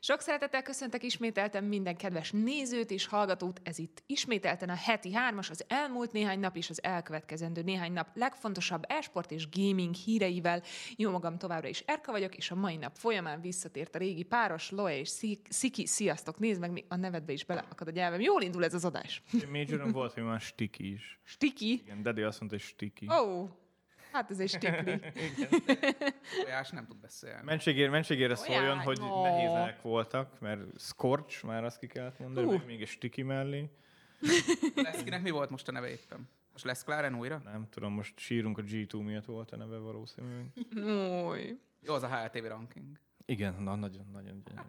Sok szeretettel köszöntek ismételten minden kedves nézőt és hallgatót. Ez itt ismételten a heti hármas, az elmúlt néhány nap és az elkövetkezendő néhány nap legfontosabb esport és gaming híreivel. Jó magam továbbra is Erka vagyok, és a mai nap folyamán visszatért a régi páros, Loe és Sziki. Sziasztok, nézd meg, a nevedbe is beleakad a nyelvem. Jól indul ez az adás. Majoron volt, hogy már stiki is. Stiki? Igen, Daddy azt mondta, hogy stiki. Ó, oh, Hát ez egy stikli. Tojás nem tud beszélni. Mentségére, mentségére szóljon, hogy no. nehézek voltak, mert Scorch, már azt ki kellett mondani, uh. még egy stiki mellé. Leszkinek mi volt most a neve éppen? Most lesz Kláren újra? Nem tudom, most sírunk a G2 miatt volt a neve valószínűleg. Új. Jó, az a HLTV ranking. Igen, na, nagyon, nagyon gyönyörű.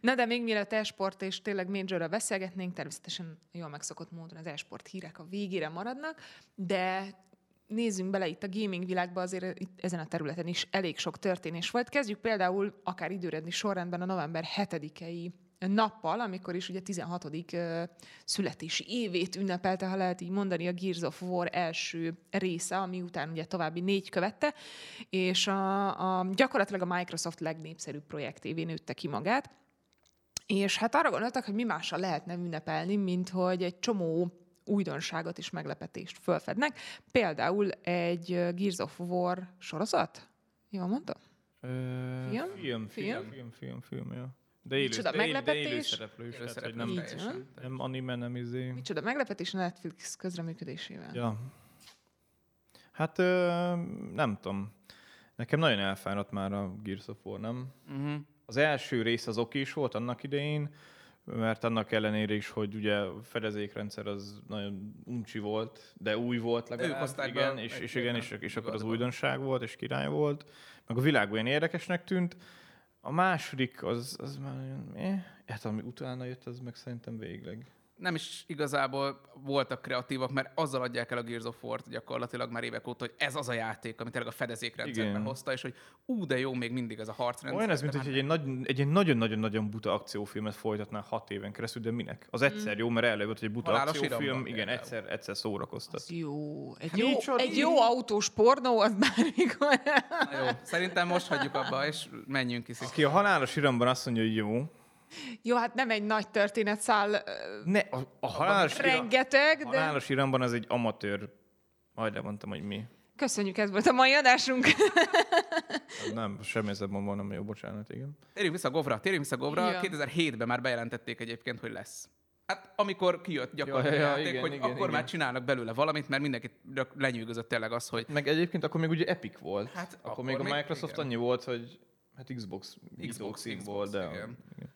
Na de még mielőtt esport és tényleg majorra beszélgetnénk, természetesen jól megszokott módon az esport hírek a végére maradnak, de nézzünk bele itt a gaming világba, azért itt ezen a területen is elég sok történés volt. Kezdjük például akár időredni sorrendben a november 7-i nappal, amikor is ugye 16. születési évét ünnepelte, ha lehet így mondani, a Gears of War első része, ami után ugye további négy követte, és a, a, gyakorlatilag a Microsoft legnépszerűbb projektévé nőtte ki magát. És hát arra gondoltak, hogy mi mással lehetne ünnepelni, mint hogy egy csomó újdonságot és meglepetést fölfednek. Például egy Gears of War sorozat? Jól mondtam? Ö, film? Film, film, film, film, film, ja. De élő, Micsoda de meglepetés? De élő szereplő is, tehát, hogy nem, nem anime, nem izé. Micsoda meglepetés a Netflix közreműködésével? Ja. Hát ö, nem tudom. Nekem nagyon elfáradt már a Gears of War, nem? Uh-huh. Az első rész az oké is volt annak idején, mert annak ellenére is, hogy ugye a fedezékrendszer az nagyon uncsi volt, de új volt legalább, igen, be, és, és, igen, és, és akkor az újdonság volt, és király volt, meg a világ olyan érdekesnek tűnt. A második az, az már eh? hát ami utána jött, az meg szerintem végleg nem is igazából voltak kreatívak, mert azzal adják el a Gears of War-t gyakorlatilag már évek óta, hogy ez az a játék, amit tényleg a fedezékrendszerben hozta, és hogy ú, de jó még mindig ez a harcrendszer. Olyan ez, mint hogy egy, nagy, egy nagyon-nagyon-nagyon buta akciófilmet folytatná hat éven keresztül, de minek? Az egyszer mm. jó, mert előbb hogy egy buta Halálos akciófilm, igen, egyszer, egyszer szórakoztat. Az jó. Egy, hát jó, egy jó autós pornó, az bármikor. jó, szerintem most hagyjuk abba, és menjünk is. Aki a halálos iramban azt mondja, hogy jó, jó, hát nem egy nagy történetszál. Ne, a, a halálos, rengeteg, iram, de... halálos iramban az egy amatőr, majd mondtam, hogy mi. Köszönjük, ez volt a mai adásunk. nem, semmi ezzel van, jó, bocsánat, igen. Térjünk vissza Govra, térjünk vissza Govra. Ja. 2007-ben már bejelentették egyébként, hogy lesz. Hát amikor kijött gyakorlatilag ja, ja, ja, igen, hogy igen, akkor igen. már csinálnak belőle valamit, mert mindenkit lenyűgözött tényleg az, hogy... Meg egyébként akkor még ugye Epic volt. Hát akkor, akkor még a Microsoft igen. annyi volt, hogy hát Xbox, Xbox, Xbox, Xbox volt, de... Igen. igen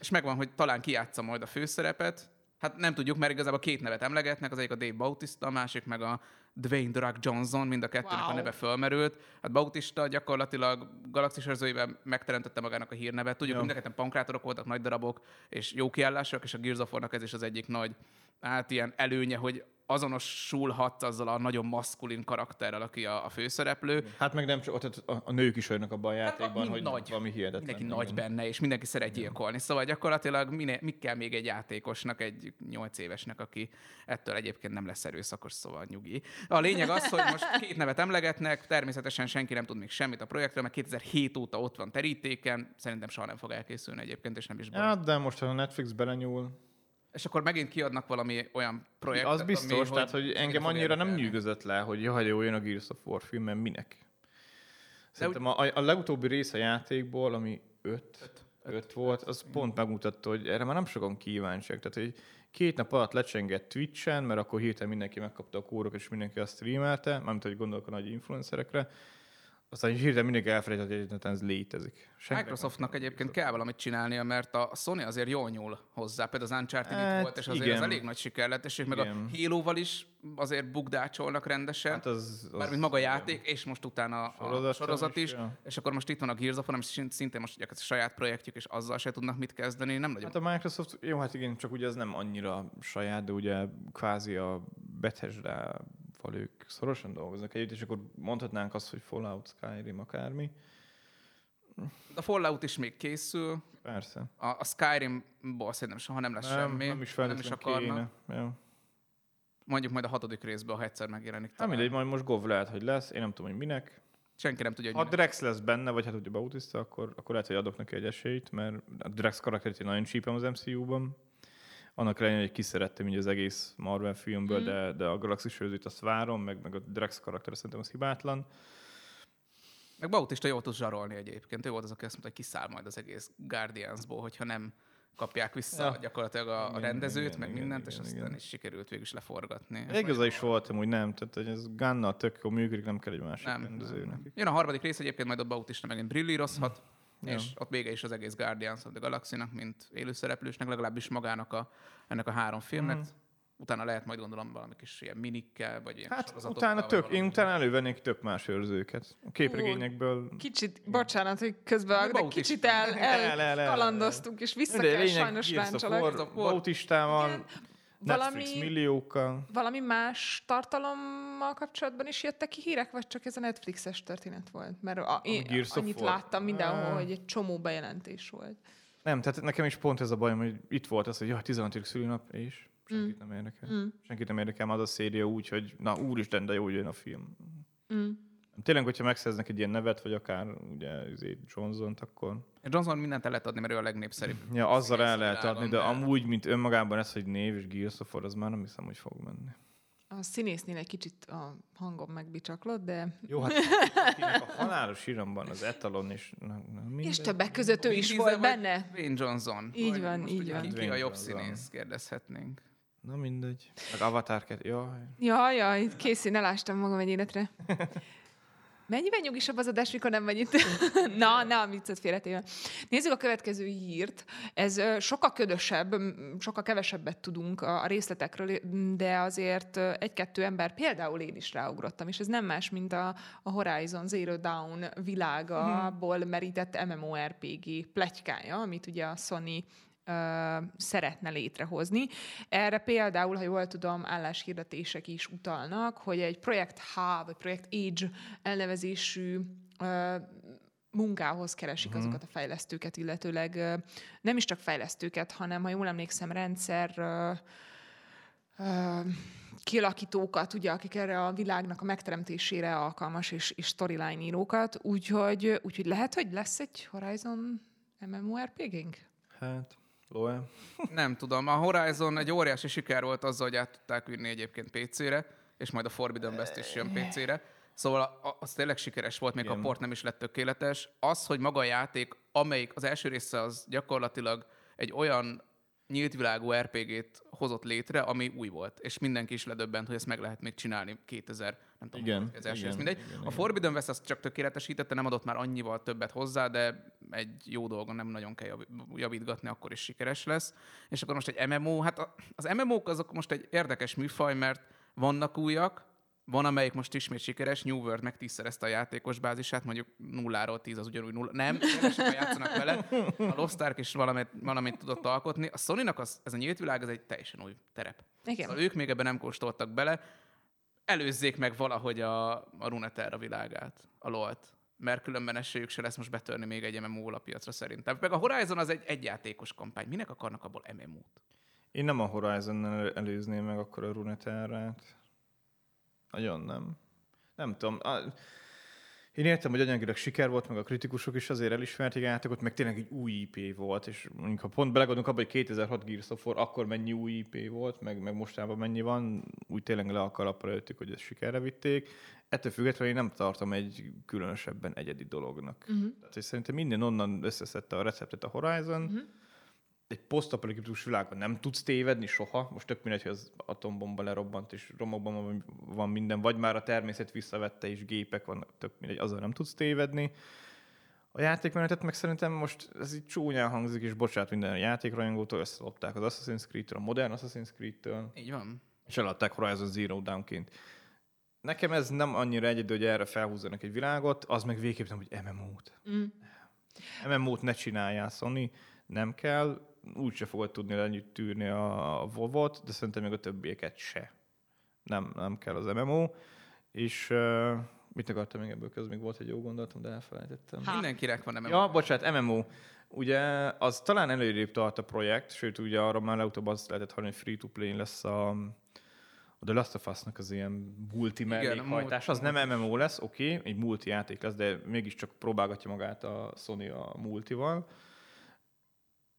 és megvan, hogy talán kijátsza majd a főszerepet. Hát nem tudjuk, mert igazából két nevet emlegetnek, az egyik a Dave Bautista, a másik meg a Dwayne The Rock Johnson, mind a kettőnek wow. a neve fölmerült. Hát Bautista gyakorlatilag galaxis őrzőiben megteremtette magának a hírnevet. Tudjuk, hogy mind a ketten pankrátorok voltak, nagy darabok, és jó kiállások, és a Gears ez is az egyik nagy hát ilyen előnye, hogy azonosulhatsz azzal a nagyon maszkulin karakterrel, aki a, a főszereplő. Hát meg nem csak ott a, a nők is olyanok abban a hát játékban, hát, hogy nagy, valami hihetetlen. Mindenki nagy benne, és mindenki szeret gyilkolni. Szóval gyakorlatilag minél, mi kell még egy játékosnak, egy nyolc évesnek, aki ettől egyébként nem lesz erőszakos, szóval nyugi. A lényeg az, hogy most két nevet emlegetnek, természetesen senki nem tud még semmit a projektről, mert 2007 óta ott van terítéken, szerintem soha nem fog elkészülni egyébként, és nem is baj. Hát, de most, ha a Netflix belenyúl, és akkor megint kiadnak valami olyan projektet, Az biztos, ami, tehát hogy, hogy engem annyira nem nyűgözött le, hogy jaj, jó, jön a Gears of War film, mert minek? Szerintem a, a legutóbbi rész a játékból, ami öt, öt, öt, öt volt, az öt. pont megmutatta, hogy erre már nem sokan kíváncsiak. Tehát, hogy két nap alatt lecsengett Twitch-en, mert akkor hirtelen mindenki megkapta a kórok, és mindenki azt streamelte, mármint, hogy gondolok a nagy influencerekre, aztán hirtelen mindig elfelejtett, hogy ez létezik. Senki Microsoftnak egyébként kell valamit csinálnia, mert a Sony azért jól nyúl hozzá. Például az Uncharted hát, itt volt, és azért igen. az elég nagy siker lett, és igen. meg a Halo-val is azért bukdácsolnak rendesen. Hát az, az Mármint maga a játék, és most utána a sorozat is. is ja. És akkor most itt van a Gears of ami szintén most ugye a saját projektjük, és azzal se tudnak mit kezdeni. Nem nagyon. Hát a Microsoft, jó, hát igen, csak ugye ez nem annyira saját, de ugye kvázi a Bethesda val ők szorosan dolgoznak együtt, és akkor mondhatnánk azt, hogy Fallout, Skyrim, akármi. A Fallout is még készül. Persze. A, a Skyrim-ból szerintem soha nem lesz nem, semmi. Nem is nem is akarnak. Ja. Mondjuk majd a hatodik részben, ha egyszer megjelenik. Nem mindegy, majd most Gov lehet, hogy lesz. Én nem tudom, hogy minek. Senki nem tudja, Ha hogy mi Drex lesz benne, vagy hát ugye Bautista, akkor, akkor lehet, hogy adok neki egy esélyt, mert a Drex karakterét nagyon csípem az MCU-ban. Annak ellenére, hogy kiszerettem így az egész Marvel filmből, mm. de, de a Galaxis őzőt azt várom, meg, meg a Drex karakter szerintem az hibátlan. Meg Bautista jól tud zsarolni egyébként. Ő volt az, aki azt mondta, hogy kiszáll majd az egész Guardiansból, hogyha nem kapják vissza Ja. gyakorlatilag a, a Igen, rendezőt, igen, meg igen, mindent, igen, és aztán igen. is sikerült végül is leforgatni. Igaza is voltam, hogy nem, tehát ez Gunna tök jó működik, nem kell egy másik Nem, rendező nem. Jön a harmadik rész egyébként, majd ott Bautista megint brillírozhat, Ja. és ott vége is az egész Guardians of the Galaxy-nak, mint élőszereplősnek, legalábbis magának a, ennek a három filmnek. Mhm. Utána lehet majd gondolom valami kis ilyen minikkel, vagy ilyen Hát utána tök, én utána elővennék tök más őrzőket. A képregényekből Kicsit, bocsánat, hogy közben, de Bautista. kicsit el, El, el, el, el el. kalandoztunk, és vissza Mindegy, kell sajnos. War, Bautistával, Netflix valami- milliókkal. Valami más tartalommal kapcsolatban is jöttek ki hírek, vagy csak ez a Netflixes történet volt? Mert a, én Gears annyit láttam mindenhol, Ah. hogy egy csomó bejelentés volt. Nem, tehát nekem is pont ez a bajom, hogy itt volt az, hogy jaj, 16. szülinap, és senkit nem érdekel. Mm. Senkit nem érdekel már az a széria úgy, hogy na úristen, de jó, hogy jön a film. Mm. Tényleg, hogyha megszerznek egy ilyen nevet, vagy akár ugye izé Johnson-t, akkor Johnson mindent el lehet adni, mert ő a legnépszerűbb. ja, azzal el lehet adni, de de- amúgy, mint önmagában ez, hogy név és Gears of War, az már nem hiszem, hogy fog menni. A színésznél egy kicsit a hangom megbicsaklott, de... Jó, hát a halálos iramban az etalon is... Na, na. És többek között ő is volt benne. Wayne Johnson. Így van, most így van. Ki, ki a jobb Johnson. színész, kérdezhetnénk. Na mindegy. Meg Avatar 2, jaj. Jaj, jaj, készít, elástam magam egy életre. Mennyiben nyugisabb az adás, mikor nem vagy itt? na, na, viccet félretéve. Nézzük a következő hírt. Ez sokkal ködösebb, sokkal kevesebbet tudunk a részletekről, de azért egy-kettő ember, például én is ráugrottam, és ez nem más, mint a, a Horizon Zero Dawn világából merített MMORPG pletykája, amit ugye a Sony szeretne létrehozni. Erre például, ha jól tudom, álláshirdetések is utalnak, hogy egy Projekt H, vagy Projekt Age elnevezésű munkához keresik uh-huh. azokat a fejlesztőket, illetőleg nem is csak fejlesztőket, hanem, ha jól emlékszem, rendszer kialakítókat, ugye, akik erre a világnak a megteremtésére alkalmas, és, és storyline írókat, úgyhogy, úgyhogy lehet, hogy lesz egy Horizon MMORPG-nk? Hát, Loe. Nem tudom, a Horizon egy óriási siker volt azzal, hogy át tudták vinni egyébként PC-re, és majd a Forbidden West is jön PC-re. Szóval az tényleg sikeres volt, még ha a Igen. port nem is lett tökéletes. Az, hogy maga a játék, amelyik az első része az gyakorlatilag egy olyan nyílt világú RPG-t hozott létre, ami új volt. És mindenki is ledöbbent, hogy ezt meg lehet még csinálni 2000, nem tudom, Igen, az első igen, mindegy. igen, a. Forbidden West azt csak tökéletesítette, nem adott már annyival többet hozzá, de egy jó dolgon nem nagyon kell jav- javítgatni, akkor is sikeres lesz. És akkor most egy MMO, hát az MMO-k azok most egy érdekes műfaj, mert vannak újak, van, amelyik most ismét sikeres, New World meg tízszerezte a játékos bázisát, mondjuk nulláról tíz az ugyanúgy nulla. Nem, sokan játszanak vele. A Lost Ark is valamit, valamit tudott alkotni. A Sony-nak az, ez a nyílt világ, ez egy teljesen új terep. Igen. Szóval ők még ebben nem kóstoltak bele. Előzzék meg valahogy a, a Runeterra világát, a LoL-t. Mert különben esélyük se lesz most betörni még egy MMO piacra szerintem. Meg a Horizon az egy egyjátékos kampány. Minek akarnak abból MMO-t? Én nem a horizon előzném meg akkor a Runeterrát. Nagyon nem. Nem tudom. A... Én értem, hogy anyagilag siker volt, meg a kritikusok is azért elismerték játékot, meg tényleg egy új IP volt, és mondjuk ha pont belegondolunk abba, hogy 2006 Gears of War, akkor mennyi új IP volt, meg, meg mostában mennyi van, úgy tényleg le a kalappal öltük, hogy ezt sikerre vitték. Ettől függetlenül én nem tartom egy különösebben egyedi dolognak. Uh-huh. Tehát, szerintem minden onnan összeszedte a receptet a Horizon, Uh-huh. Egy posztapokaliptikus világban nem tudsz tévedni soha. Most tök mindegy, hogy az atombomba lerobbant, és romokban van- van minden, vagy már a természet visszavette, és gépek vannak, tök mindegy, azzal nem tudsz tévedni. A játékmenetet meg szerintem most ez így csúnyán hangzik, és bocsánat minden játékrajongótól, összelopták az Assassin's Creed-től, a modern Assassin's Creed-től, Így van. és eladták Horizon Zero Dawn-ként. Nekem ez nem annyira egyedül, hogy erre felhúzzanak egy világot, az meg végképp nem, hogy MMO-t. Mm. MMO-t ne csináljál, Sony, nem kell, úgyse fogod tudni együtt tűrni a, a WoW-ot, de szerintem még a többieket se. Nem, nem kell az MMO. És uh, mit akartam még ebből közben? Még volt egy jó gondolatom, de elfelejtettem. Ha. Mindenkinek van MMO. Ja, bocsánat, MMO. Ugye az talán előrébb tart a projekt, sőt ugye arra már legutóbb azt lehetett hallani, hogy free-to-play lesz a, a Last of Us-nak az ilyen multi mellékhajtás, az nem MMO lesz, oké, okay, egy multi játék lesz, de mégiscsak próbálgatja magát a Sony a multival.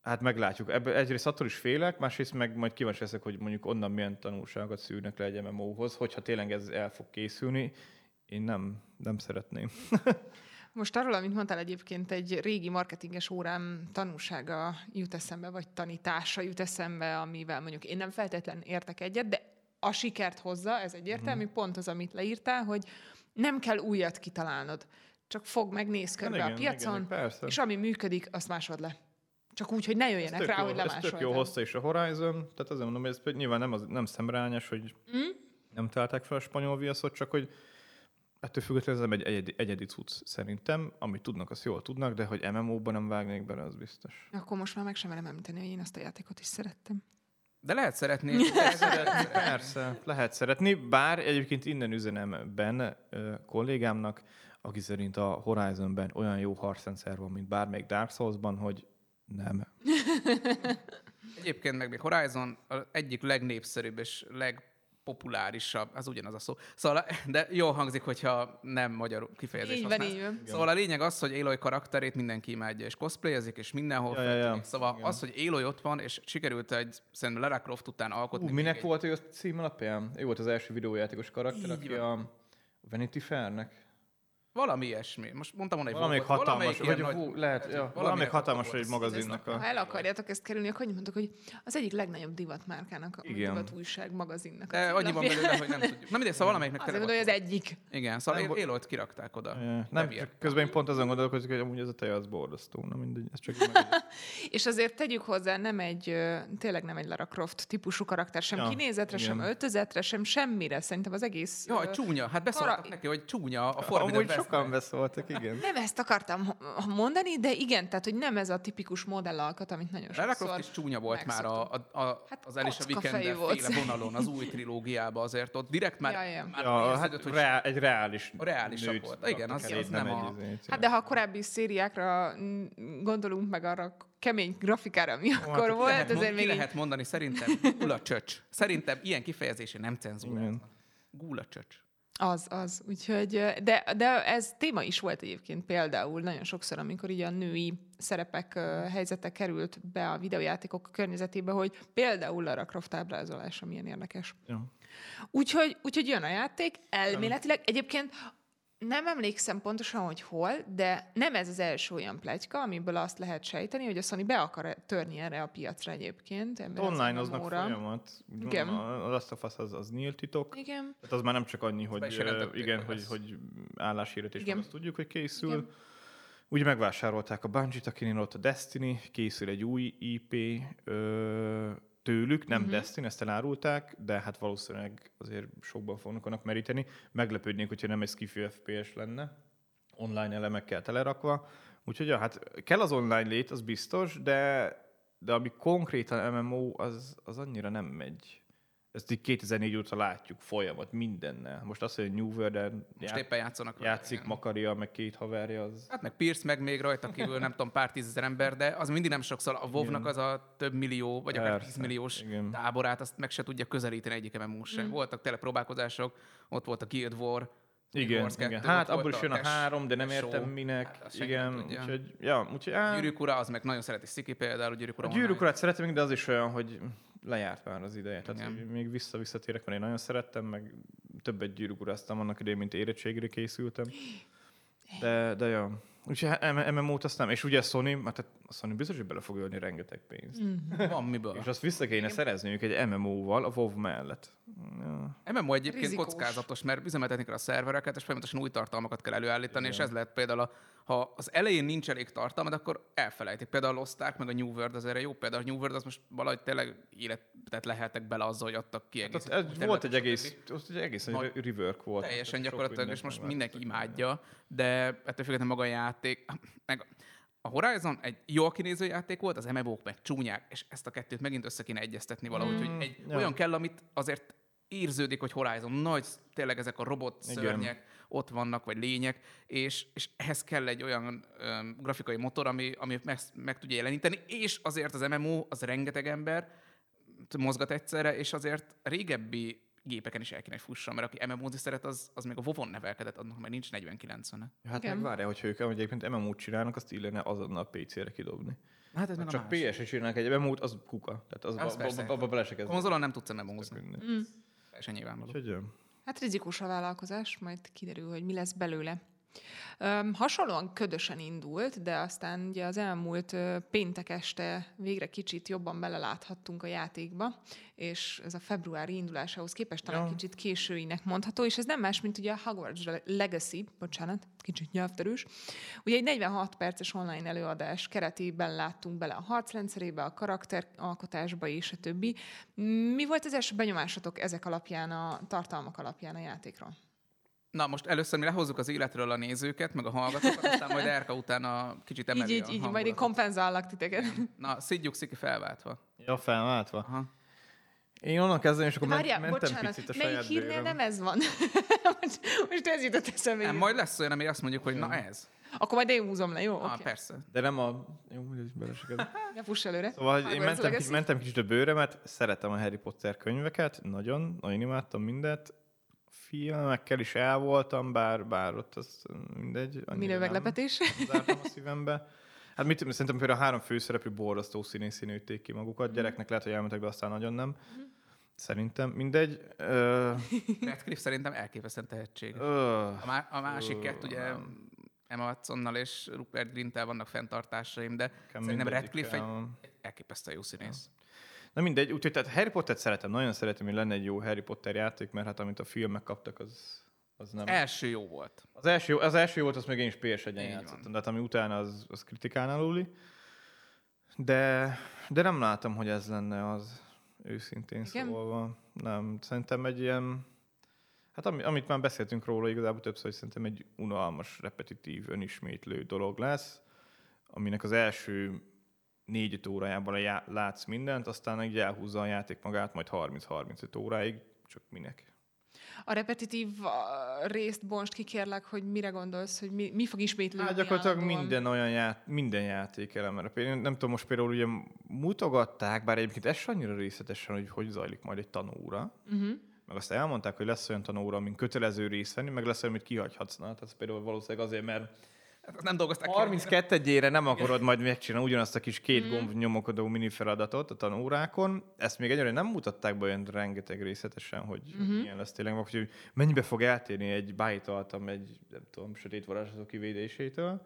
Hát meglátjuk. Ebből egyrészt attól is félek, másrészt meg majd kíváncsi leszek, hogy mondjuk onnan milyen tanulságot szűrnek le egy MMO-hoz, hogyha tényleg ez el fog készülni. Én nem, nem szeretném. Most arról, amit mondtál egyébként, egy régi marketinges órám tanúsága jut eszembe, vagy tanítása jut eszembe, amivel mondjuk én nem feltétlen értek egyet, de a sikert hozza, ez egyértelmű, mm. pont az, amit leírtál, hogy nem kell újat kitalálnod. Csak fog meg, néz körbe igen, a piacon, igen, és ami működik, azt másod le. Csak úgy, hogy ne jöjjenek rá, jó, hogy lemásoltam. Ez tök jó hozta is a Horizon, tehát azért mondom, hogy ez nyilván nem, az, nem szemrányos, hogy mm? nem találták fel a spanyol viaszot, csak hogy ettől függetlenül ez egy egyedi, egyedi cucc szerintem. Amit tudnak, azt jól tudnak, de hogy MMO-ban nem vágnék bele, az biztos. Akkor most már meg sem merem említeni, hogy én azt a játékot is szerettem. De lehet szeretni. lehet szeretni, persze, lehet szeretni, bár egyébként innen üzenem benne kollégámnak, aki szerint a Horizonben olyan jó harcrendszer van, mint bármelyik Dark Souls-ban, hogy nem. Egyébként meg még Horizon az egyik legnépszerűbb és leg populárisabb, az ugyanaz a szó. Szóval, de jól hangzik, hogyha nem magyar kifejezés így van, így van. Szóval a lényeg az, hogy Aloy karakterét mindenki imádja, és cosplayezik, és mindenhol ja, ja, ja. Szóval Igen. az, hogy Aloy ott van, és sikerült egy, szerintem Lara Croft után alkotni. Uh, minek egy... volt ő a cím alapján? Ő volt az első videójátékos karakter, így aki van. a Vanity Fairnek valami ilyesmi. Most mondtam volna, hogy valamelyik volt, hatalmas, vagy nagy, lehet, ja, valamelyik valamelyik hatalmas egy magazinnak. A... Ha el akarjátok ezt kerülni, akkor mondok, hogy az egyik legnagyobb divatmárkának, a Igen. divat újság magazinnak. De annyi van belőle, hogy nem tudjuk. Nem mindegy, szóval valamelyiknek Azért mondom, hogy az egyik. Igen, szóval nem, élolt kirakták oda. Ja, nem, közben én pont azon gondolkozok, hogy amúgy ez a tej az borzasztó. Na mindegy, ez csak És azért tegyük hozzá, nem egy, tényleg nem egy Lara Croft típusú karakter, sem ja, kinézetre, igen. sem öltözetre, sem semmire. Szerintem az egész... Jó, csúnya. Hát beszóltak neki, hogy csúnya a Forbidden sokan beszóltak igen. Nem ezt akartam mondani, de igen, tehát hogy nem ez a tipikus modellalkat, amit nagyon sokszor Lara is csúnya volt már a, a, a, hát az Alicia Vikander féle vonalon, az új trilógiában azért ott direkt már, ja, ja. már ja, hát hogy reál, egy reális a reálisabb volt. Igen, az, az nem, nem a... Hát de ha a korábbi szériákra gondolunk meg arra kemény grafikára, mi hát akkor volt, lehet, azért még... lehet mondani, szerintem gula csöcs. Szerintem ilyen kifejezése nem cenzúráznak. Gula csöcs. Az, az. Úgyhogy, de, de ez téma is volt egyébként például nagyon sokszor, amikor így a női szerepek, helyzete került be a videójátékok környezetébe, hogy például a Croft ábrázolása milyen érdekes. Ja. Úgyhogy, úgyhogy jön a játék, elméletileg. Egyébként nem emlékszem pontosan, hogy hol, de nem ez az első olyan plegyka, amiből azt lehet sejteni, hogy a Sony be akar törni erre a piacra egyébként. Online aznak folyamat. Igen. A Last of Us az, az nyílt titok. Igen. Tehát az már nem csak annyi, hogy, igen, hogy, hogy álláshirdetést van, azt tudjuk, hogy készül. Igen. Úgy megvásárolták a Bungie-t, akinél ott a Destiny, készül egy új IP, ö, tőlük, nem uh-huh. Destiny, ezt elárulták, de hát valószínűleg azért sokban fognak annak meríteni. Meglepődnék, hogyha nem egy skifi FPS lenne, online elemekkel telerakva. Úgyhogy ja, hát kell az online lét, az biztos, de, de ami konkrétan MMO, az, az annyira nem megy. Ezt így 2004 óta látjuk folyamat mindennel. Most azt, hogy New world Most éppen játszanak játszik igen. Makaria, meg két haverja, az... Hát meg Pierce, meg még rajta kívül nem tudom, pár tízezer ember, de az mindig nem sokszor. A wow az a több millió, vagy akár tízmilliós táborát, azt meg se tudja közelíteni egyik MMO sem. Mm. Voltak telepróbálkozások, ott volt a Guild War, igen, Wars igen. hát abból is jön a három, de nem értem show. minek. Hát, igen, úgyhogy, ja, úgyhogy... Á... Gyűrűk ura, az meg nagyon szereti Sziki például, Gyűrűk ura. A Gyűrűk urát szeretem, de az is olyan, hogy lejárt már az ideje. Tehát Igen. még vissza-visszatérek, mert én nagyon szerettem, meg többet gyűrűkuráztam annak idején, mint érettségre készültem. De, de jó. Úgyhogy MMO-t azt nem. És ugye a Sony, hát a Sony biztos, hogy bele fog ölni rengeteg pénzt. Mm. Van miből. És azt vissza kéne szerezniük egy MMO-val a WoW mellett. Ja. MMO egyébként Rizikós. kockázatos, mert üzemeltetni kell a szervereket, és folyamatosan új tartalmakat kell előállítani, Igen. és ez lehet például a ha az elején nincs elég tartalmad, akkor elfelejtik. Például a Lost Ark, meg a New World az erre jó példa. A New World az most valahogy tényleg életet lehetek bele azzal, hogy adtak ki egész. Hát, ez volt egy egész, ott egy egész egy rework volt. Teljesen gyakorlatilag, és most mindenki imádja, de ettől függetlenül maga a játék, meg a Horizon egy jó kinéző játék volt, az MMO-k meg csúnyák, és ezt a kettőt megint össze kéne egyeztetni valahogy, mm, hogy egy ja. olyan kell, amit azért érződik, hogy Horizon nagy, tényleg ezek a robot szörnyek, ott vannak, vagy lények, és, és ehhez kell egy olyan um, grafikai motor, ami, ami meg, meg tudja jeleníteni, és azért az MMO az rengeteg ember mozgat egyszerre, és azért régebbi gépeken is el kéne, hogy fusson, mert aki MMO-zni szeret, az, az még a WoW-on nevelkedett, annak már nincs 40-90 Hát Igen. meg várjál, hogyha ők amúgy egyébként MMO-t csinálnak, azt illene azonnal PC-re kidobni. Hát ez meg a csak. PS-re csinálnak egy MMO-t, az kuka. Tehát az, Az abba, bele se. Konzolon nem tudsz MMO-zni. Mm. Teljesen nyilvánvaló. Hát rizikós a vállalkozás, majd kiderül, hogy mi lesz belőle. Öm, hasonlóan ködösen indult, de aztán ugye az elmúlt péntek este végre kicsit jobban beleláthattunk a játékba, és ez a februári indulásához képest talán Ja. kicsit későinek mondható, és ez nem más, mint ugye a Hogwarts Legacy, bocsánat, kicsit nyelvterős. Ugye egy 46 perces online előadás keretében láttunk bele a harcrendszerébe, a karakteralkotásba és a többi. Mi volt az első benyomásatok ezek alapján, a tartalmak alapján a játékról? Na most először mi lehozzuk az életről a nézőket, meg a hallgatókat, aztán majd Erka utána kicsit Így, emeli így, a így, majd én kompenzállak titeket. Na, szidjuk Sziki felváltva. Ja, felváltva. Aha. Én onnan kezdem, és akkor Várjál, mentem bocsánat, picit a melyik saját hírnél bőröm. nem ez van? most, most ez jutott eszembe. Nem, majd lesz olyan, ami azt mondjuk, hogy na ez. Akkor majd én húzom le, jó? Ah, Oké. persze. De nem a... Jó, hogy ez bele se kezd. Ne fuss előre. Szóval én Hogwarts mentem, kicsit, mentem kicsit a bőrömet, szeretem a Harry Potter könyveket, nagyon, nagyon imádtam mindet. Filmekkel is el voltam, bár, bár ott az mindegy. Minő meglepetés. Zártam a szívembe. Hát mit tudom, szerintem például a három főszereplő borzasztó színészi nőtték ki magukat. Gyereknek lehet, hogy elmentek, de aztán nagyon nem. Szerintem mindegy. Ö, Radcliffe szerintem elképesztően tehetség. ö, A, má- a másik Ö, kettő, ugye nem. Emma Watsonnal és Rupert Grint-tel vannak fenntartásaim, de nekem szerintem Radcliffe egy el- elképesztően jó színész. Na mindegy, úgyhogy tehát Harry Pottert szeretem, nagyon szeretem, hogy lenne egy jó Harry Potter játék, mert hát amit a filmek kaptak, az, az nem. Első jó volt. Az első, az első volt, az még én is PS1-en Így játszottam, van. de hát ami utána az, az kritikán aluli. De, de nem látom, hogy ez lenne az őszintén Igen? szólva. Nem, szerintem egy ilyen, hát ami, amit már beszéltünk róla igazából többször, hogy szerintem egy unalmas, repetitív, önismétlő dolog lesz, aminek az első négy órájában a já- látsz mindent, aztán így elhúzza a játék magát majd 30-35 óráig, csak minek. A repetitív részt most kikérlek, hogy mire gondolsz, hogy mi, mi fog ismétlődni Hát gyakorlatilag állandóan? minden olyan ját, minden játék elemre. Nem tudom, most például ugye mutogatták, bár egyébként ez annyira részletesen, hogy hogy zajlik majd egy tanóra. Uh-huh. Meg azt elmondták, hogy lesz olyan tanóra, amin kötelező részt venni, meg lesz olyan, amit kihagyhatsz. Na, tehát például valószínűleg azért, mert Nem dolgozták ki 32 egyére nem akarod majd megcsinálni ugyanazt a kis két gomb nyomokodó mini feladatot a tanórákon. Ezt még egyre nem mutatták be olyan rengeteg részletesen, hogy uh-huh. milyen lesz tényleg, hogy mennyibe fog eltérni egy bájtaltam egy, nem tudom, sötét varázslatok kivédésétől.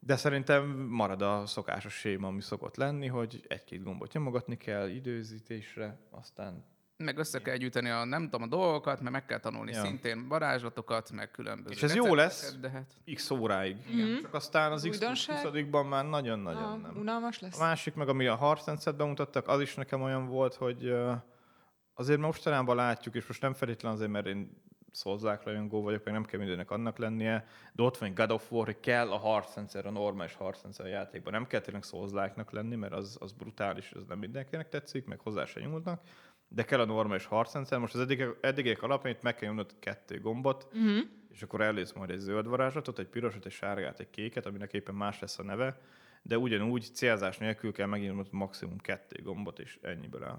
De szerintem marad a szokásos séma, ami szokott lenni, hogy egy-két gombot nyomogatni kell időzítésre, aztán Meg össze kell gyűjteni a nem tudom a dolgokat, mert meg kell tanulni Ja. szintén varázslatokat, meg különböző És ez jó lesz. De hát x óráig. Igen. Csak aztán az x Újdonság? 20 már nagyon-nagyon Ah, nem. unalmas lesz? A másik meg, ami a harcrendszert bemutattak, az is nekem olyan volt, hogy azért mostanában látjuk, és most nem feltétlenül azért, mert én Souls-like rajongó vagyok, meg nem kell mindennek annak lennie, de ott van God of War, hogy kell a harcrendszer, a normális harcrendszer a játékban. Nem kell tényleg souls lenni, mert az, az brutális, az nem mindenkinek tetszik, meg hozzá se nyúlnak, de kell a normális harcrendszer. Most az eddig, eddigiek alapján itt meg kell nyomnod kettő gombot, Uh-huh. és akkor elősz majd egy zöld varázslatot, egy pirosat, egy sárgát, egy kéket, aminek éppen más lesz a neve, de ugyanúgy célzás nélkül kell megnyomnod maximum kettő gombot, és ennyiből áll.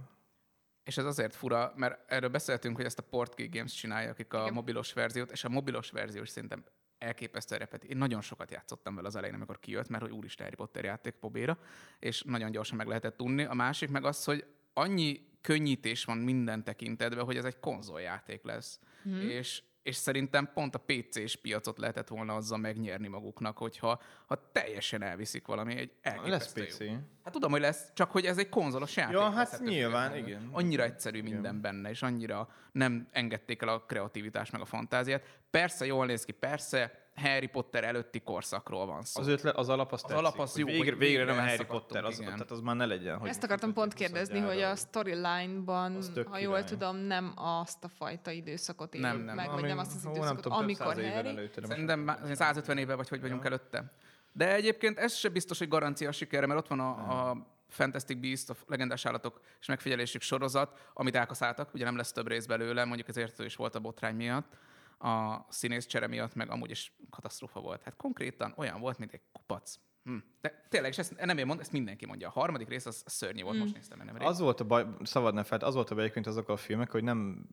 És ez azért fura, mert erről beszéltünk, hogy ezt a Portkey Games csinálja, akik a Igen. mobilos verziót, és a mobilos verzió is szerintem elképesztő repeti. Én nagyon sokat játszottam vele az elején, amikor kijött, mert hogy úristen Harry Potter játék pobéra, és nagyon gyorsan meg lehetett tudni. A másik meg az, hogy annyi könnyítés van minden tekintetben, hogy ez egy konzoljáték lesz. Mm. És, és szerintem pont a PC-s piacot lehetett volna azzal megnyerni maguknak, hogyha ha teljesen elviszik valami egy Lesz elképesztő PC. jó. Hát tudom, hogy lesz, csak hogy ez egy konzolos játék. Ja, lesz hát ettől nyilván, függetlenül. igen. Annyira egyszerű minden benne, és annyira nem engedték el a kreativitást meg a fantáziát. Persze jól néz ki, persze Harry Potter előtti korszakról van szó. Az, ötlet, az alap az, Az tetszik, alap az jó, Végre, végre végre nem a Harry Potter, az, igen. tehát az már ne legyen. Hogy Ezt akartam pont kérdezni, hogy a storyline-ban, ha jól tudom, nem azt a fajta időszakot élik Nem, nem. meg, vagy nem azt az időszakot, tudom, több amikor Harry... Szerintem nem már 150 éve vagy hogy vagyunk Ja. előtte. De egyébként ez se biztos, hogy garancia sikerre, mert ott van a, a Fantastic Beast, a legendás állatok és megfigyelésük sorozat, amit elkaszáltak, ugye nem lesz több rész belőle, mondjuk ezért is volt a botrány miatt, a színész csere miatt, meg amúgy is katasztrófa volt. Hát konkrétan olyan volt, mint egy kupac. Hm. De tényleg, és ezt nem én mondom, ezt mindenki mondja. A harmadik rész az szörnyű volt, most néztem nemrég. Az volt a baj, szabad ne fel, az volt a baj egyébként azokkal a filmek, hogy nem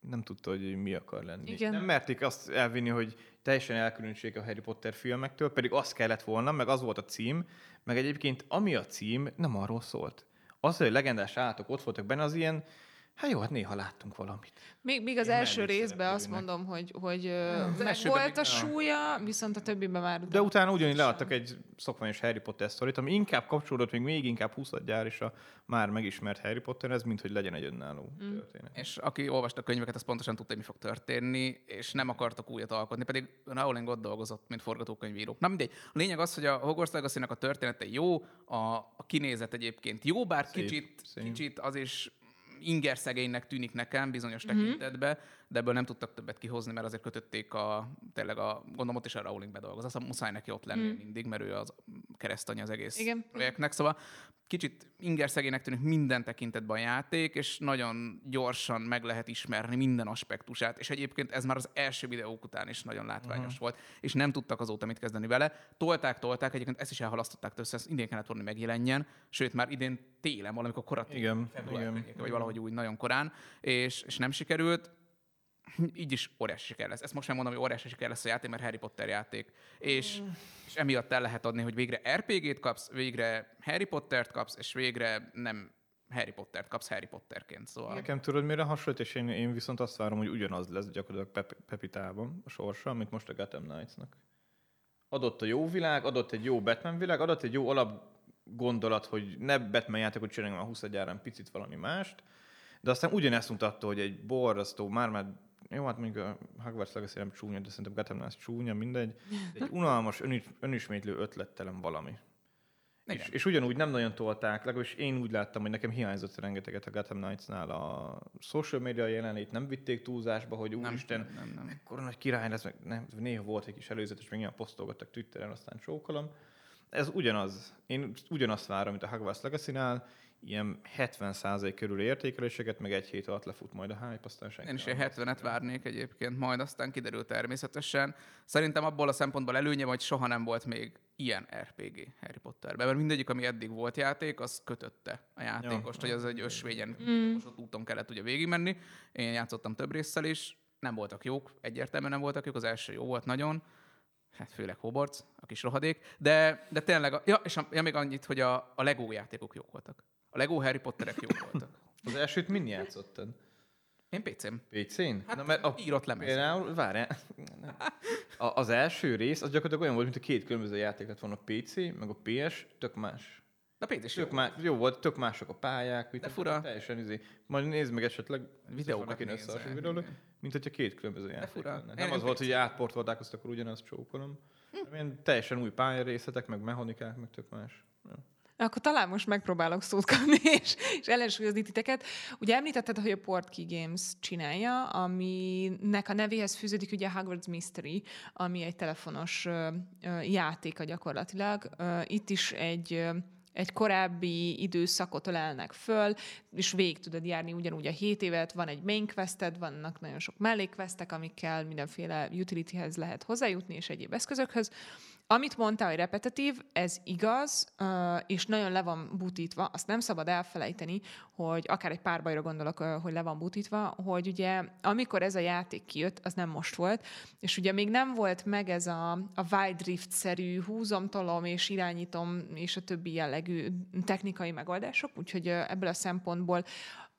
nem tudta, hogy mi akar lenni. Igen. Nem merték azt elvinni, hogy teljesen elkülönítsék a Harry Potter filmektől, pedig az kellett volna, meg az volt a cím, meg egyébként ami a cím nem arról szólt. Az, hogy legendás állatok ott voltak benne, az ilyen, Hát jó, hát néha láttunk valamit. Még, még az Ilyen első részben azt mondom, hogy, hogy Az volt a súlya, viszont a többiben már... De utána ugyanígy leadtak egy szokványos Harry Potter sztorit, ami inkább kapcsolódott, még, még inkább 20 gyár is a már megismert Harry Potterhez, mint hogy legyen egy önálló mm. történet. És aki olvasta a könyveket, az pontosan tudta, hogy mi fog történni, és nem akartak újat alkotni, pedig Rowling ott dolgozott, mint forgatókönyvíró. Na mindegy. A lényeg az, hogy a Hogwarts legacy a története jó, a, a kinézet egyébként jó, bár Szép, kicsit, szép. kicsit az is inger szegénynek tűnik nekem bizonyos tekintetben, de ebből nem tudtak többet kihozni, mert azért kötötték a, tényleg a, gondolom ott is a Rowling bedolgoz. Azt muszáj neki ott lenni mindig, mert ő az keresztanyja az egész Igen. projektnek. Szóval kicsit inger szegénynek tűnik minden tekintetben a játék, és nagyon gyorsan meg lehet ismerni minden aspektusát, és egyébként ez már az első videók után is nagyon látványos uh-huh. volt, és nem tudtak azóta mit kezdeni vele. Tolták, tolták, egyébként ezt is elhalasztották össze, ezt idén kellett volna megjelenjen, sőt már idén télen, valamikor korat, Igen, február igen. vagy valahogy úgy nagyon korán, és, és nem sikerült így is óriási siker lesz. Ezt most nem mondom, hogy óriási siker lesz a játék, mert Harry Potter játék. És, és emiatt el lehet adni, hogy végre RPG-t kapsz, végre Harry Pottert kapsz, és végre nem Harry Pottert kapsz Harry Potterként. Szóval Nekem tudod, mire hasonlít, és én, én viszont azt várom, hogy ugyanaz lesz gyakorlatilag Pep- Pepitában a sorsa, mint most a Gotham Knights-nak. Adott a jó világ, adott egy jó Batman világ, adott egy jó alap gondolat, hogy ne Batman játékot csináljunk már 20 gyárán picit valami mást, de aztán ugyanezt mutatta, hogy egy borzasztó, már már jó, hát mondjuk a Hogwarts Legacy nem csúnya, de szerintem Gotham Knights csúnya, mindegy. De egy unalmas, önis, önismétlő ötlettelen valami. Igen. És, és ugyanúgy nem nagyon tolták, legalábbis én úgy láttam, hogy nekem hiányzott rengeteget a Gotham Knights-nál a social media jelenlét, nem vitték túlzásba, hogy úristen, nem, nem, nem. mekkora nagy király lesz, meg nem, néha volt egy kis előzetes, meg ilyen posztolgattak Twitteren, aztán csókolom. Ez ugyanaz. Én ugyanazt várom, mint a Hogwarts Legacy-nál, ilyen 70% körül értékeléseket, meg egy hét alatt lefut majd a hype, aztán senki Én is nem ilyen 70-et várnék egyébként, majd aztán kiderül természetesen. Szerintem abból a szempontból előnye, hogy soha nem volt még ilyen RPG Harry Potterben, mert mindegyik, ami eddig volt játék, az kötötte a játékost, hogy az egy ösvényen mm. úton kellett ugye végigmenni. Én játszottam több résszel is, nem voltak jók, egyértelműen nem voltak jók, az első jó volt nagyon, hát főleg Hogwarts, a kis rohadék, de, de tényleg, a, ja, és a, ja, még annyit, hogy a, a Lego játékok jók voltak. A Lego Harry Potterek jók voltak. Az elsőt min játszottad? Én PC-n. PC-n? Hát mert a, írott lemez. Például, várjál, a, az első rész, az gyakorlatilag olyan volt, mint a két különböző játék lett volna a PC, meg a PS, tök más. De a PC is jó. Tök má, jó volt, tök mások a pályák, mit De fura. Teljesen izé. Majd nézd meg esetleg Videókat videóra, igen. mint hogyha két különböző játék fura. lenne. Én- Nem én az volt, hogy átportolták, azt akkor ugyanazt csókolom. hanem Ilyen teljesen új pályarészletek, meg mechanikák, meg tök más. Ja. Akkor talán most megpróbálok szót kapni, és, és ellensúlyozni titeket. Ugye említetted, hogy a Portkey Games csinálja, aminek a nevéhez fűződik ugye a Hogwarts Mystery, ami egy telefonos ö, ö, játéka gyakorlatilag. Itt is egy egy korábbi időszakot ölelnek föl, és végig tudod járni ugyanúgy a 7 évet, van egy main quested, vannak nagyon sok mellékquestek, amikkel mindenféle utilityhez lehet hozzájutni, és egyéb eszközökhöz. Amit mondtál, hogy repetitív, ez igaz, és nagyon le van butítva. Azt nem szabad elfelejteni, hogy akár egy párbajra gondolok, hogy le van butítva, hogy ugye amikor ez a játék kijött, az nem most volt, és ugye még nem volt meg ez a, a Wild Rift-szerű húzom, tolom és irányítom, és a többi jellegű technikai megoldások, úgyhogy ebből a szempontból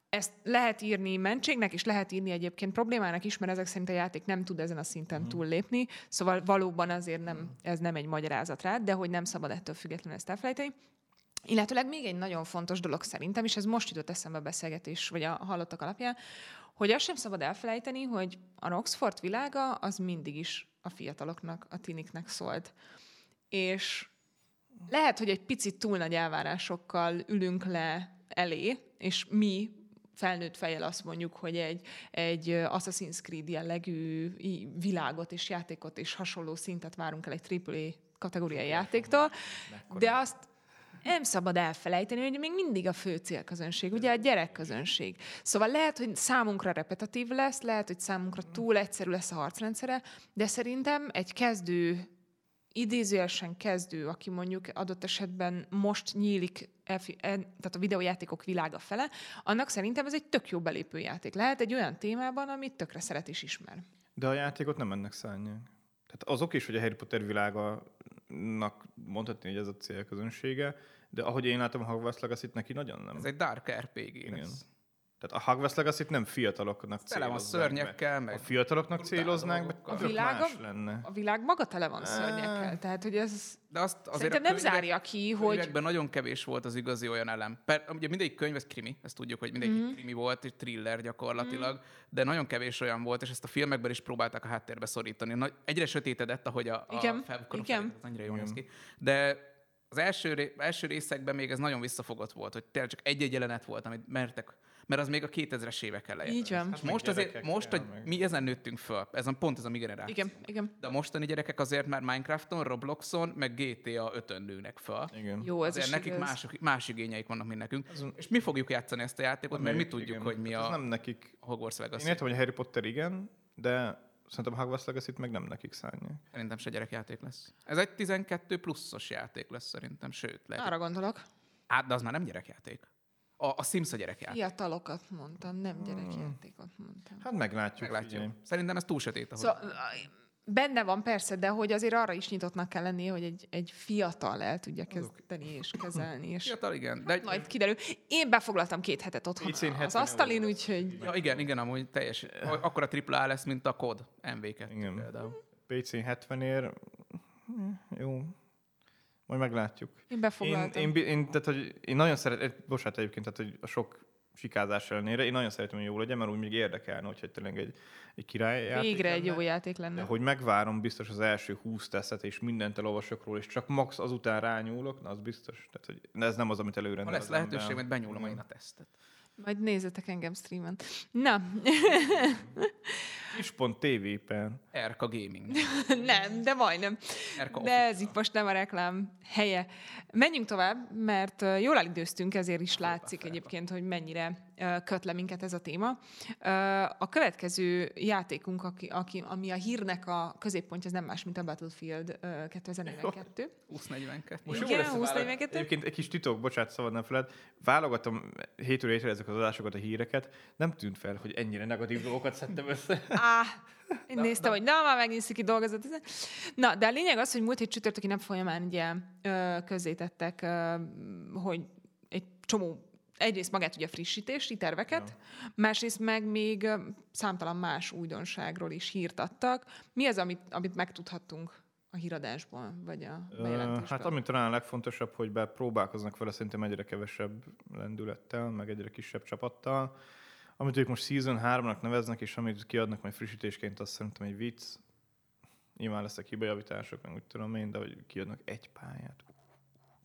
ezt lehet írni mentségnek, és lehet írni egyébként problémának is, mert ezek szerint a játék nem tud ezen a szinten túllépni, szóval valóban azért nem, ez nem egy magyarázat rá, de hogy nem szabad ettől függetlenül ezt elfelejteni. Illetőleg még egy nagyon fontos dolog szerintem, és ez most jutott eszembe a beszélgetés, vagy a hallottak alapján, hogy azt sem szabad elfelejteni, hogy a Roxford világa az mindig is a fiataloknak, a tiniknek szólt. És lehet, hogy egy picit túl nagy elvárásokkal ülünk le elé, és mi felnőtt fejjel azt mondjuk, hogy egy, egy Assassin's Creed jellegű világot és játékot és hasonló szintet várunk el egy AAA kategóriai játéktól, de azt nem szabad elfelejteni, hogy még mindig a fő célközönség, ugye a gyerekközönség. Szóval lehet, hogy számunkra repetitív lesz, lehet, hogy számunkra túl egyszerű lesz a harcrendszere, de szerintem egy kezdő idézőjelesen kezdő, aki mondjuk adott esetben most nyílik el, tehát a videójátékok világa fele, annak szerintem ez egy tök jó belépőjáték. Lehet egy olyan témában, amit tökre szeret és ismer. De a játékot nem ennek szánják. Tehát azok is, hogy a Harry Potter világának mondhatni, hogy ez a célközönsége, de ahogy én látom a Hogwarts legacy neki nagyon nem. Ez egy Dark RPG Igen. lesz. Tehát a Hogwarts legacy nem fiataloknak tele van szörnyekkel, meg... A fiataloknak céloznák, meg a világ, más lenne. A világ maga tele van szörnyekkel, tehát hogy ez De azt azért szerintem nem könyvek, zárja ki, hogy... nagyon kevés volt az igazi olyan elem. Per, ugye mindegyik könyv, ez krimi, ezt tudjuk, hogy mindegyik mm. krimi volt, egy thriller gyakorlatilag, mm. de nagyon kevés olyan volt, és ezt a filmekben is próbálták a háttérbe szorítani. Nagy, egyre sötétedett, ahogy a, igen, a igen. Az annyira jól néz ki. De az első, első részekben még ez nagyon visszafogott volt, hogy tényleg csak egy-egy jelenet volt, amit mertek mert az még a 2000-es évek elején. Így van. Hát most azért, most, hogy mi ezen nőttünk föl, ez a, pont ez a mi generáció. Igen, igen. De a mostani gyerekek azért már Minecrafton, Robloxon, meg GTA 5-ön nőnek föl. Igen. Jó, ez is nekik más, más igényeik vannak, mint nekünk. Ez és mi fogjuk játszani ezt a játékot, mert mi tudjuk, igen. hogy mi a nem nekik. Hogwarts Legacy. Én értem, hogy Harry Potter igen, de szerintem Hogwarts legacy meg nem nekik szállni. Szerintem se gyerekjáték lesz. Ez egy 12 pluszos játék lesz szerintem, sőt. Lehet. Arra gondolok. Hát, de az már nem gyerekjáték. A, a Sims a gyerekjáték. Fiatalokat mondtam, nem gyerekjátékot mondtam. Hát meglátjuk. meglátjuk. Figyelj. Szerintem ez túl sötét. Ahogy... Szóval, benne van persze, de hogy azért arra is nyitottnak kell lennie, hogy egy, egy fiatal el tudja kezdeni és kezelni. És fiatal, igen. De hát majd kiderül. Én befoglaltam két hetet otthon az asztalin, úgyhogy... Ja, igen, igen, amúgy teljes. Akkor a AAA lesz, mint a kod MV2 igen. például. PC 70 ér, jó, majd meglátjuk. Én befoglaltam. Én, én, én, tehát, hogy én nagyon szeretem, bocsánat egyébként, tehát, hogy a sok sikázás ellenére, én nagyon szeretem, hogy jó legyen, mert úgy még érdekelne, hogy tényleg egy, egy király játék Végre lenne, egy jó játék lenne. De hogy megvárom biztos az első 20 teszet, és mindent elolvasok róla, és csak max azután rányúlok, na az biztos. Tehát, hogy ez nem az, amit előre. Ha lesz lehetőség, mert benyúlom én a tesztet. Majd nézzetek engem streamen. Na. Is.tv-pen. Erka Gaming. nem, de majdnem. Erka de ez itt most nem a reklám helye. Menjünk tovább, mert jól elidőztünk, ezért is látszik egyébként, hogy mennyire köt le minket ez a téma. A következő játékunk, aki, aki, ami a hírnek a középpontja, ez nem más, mint a Battlefield 2042. 2042. Most Igen, 2042. Egyébként egy kis titok, bocsánat, szabad nem feled. Válogatom hétről hétre ezek az adásokat, a híreket. Nem tűnt fel, hogy ennyire negatív dolgokat szedtem össze. Á, én na, néztem, na. hogy na, már megint ki dolgozott. Na, de a lényeg az, hogy múlt hét csütörtöki nap folyamán ugye közzétettek, hogy egy csomó egyrészt magát ugye a frissítési terveket, ja. másrészt meg még számtalan más újdonságról is hírt adtak. Mi az, amit, amit megtudhattunk a híradásból, vagy a bejelentésből? Hát ami talán a legfontosabb, hogy be próbálkoznak vele szerintem egyre kevesebb lendülettel, meg egyre kisebb csapattal. Amit ők most Season 3-nak neveznek, és amit kiadnak majd frissítésként, azt szerintem egy vicc. Nyilván lesznek hibajavítások, meg úgy tudom én, de hogy kiadnak egy pályát.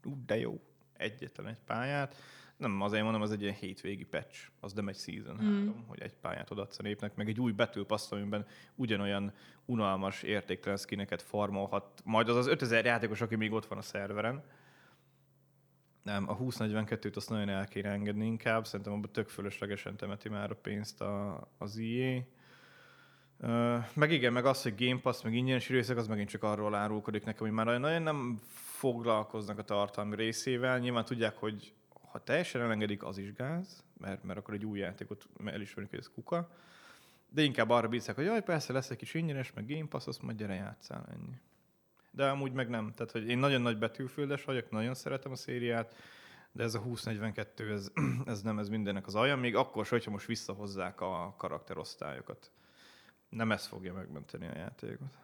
Ú, de jó. Egyetlen egy pályát nem azért mondom, az egy ilyen hétvégi patch, az nem egy season mm. 3, hogy egy pályát odaadsz a népnek, meg egy új Pass, amiben ugyanolyan unalmas, értéktelen skineket farmolhat, majd az az 5000 játékos, aki még ott van a szerveren. Nem, a 2042-t azt nagyon el kéne engedni inkább, szerintem abban tök fölöslegesen temeti már a pénzt a, az IE. Uh, meg igen, meg az, hogy Game Pass, meg ingyenes részek, az megint csak arról árulkodik nekem, hogy már nagyon nem foglalkoznak a tartalmi részével. Nyilván tudják, hogy ha teljesen elengedik, az is gáz, mert, mert akkor egy új játékot elismerünk, hogy ez kuka. De inkább arra bízek, hogy jaj, persze lesz egy kis ingyenes, meg Game Pass, azt majd gyere játszál, ennyi. De amúgy meg nem. Tehát, hogy én nagyon nagy betűföldes vagyok, nagyon szeretem a szériát, de ez a 2042, ez, ez nem ez mindennek az alja, még akkor sem, hogyha most visszahozzák a karakterosztályokat. Nem ez fogja megmenteni a játékot.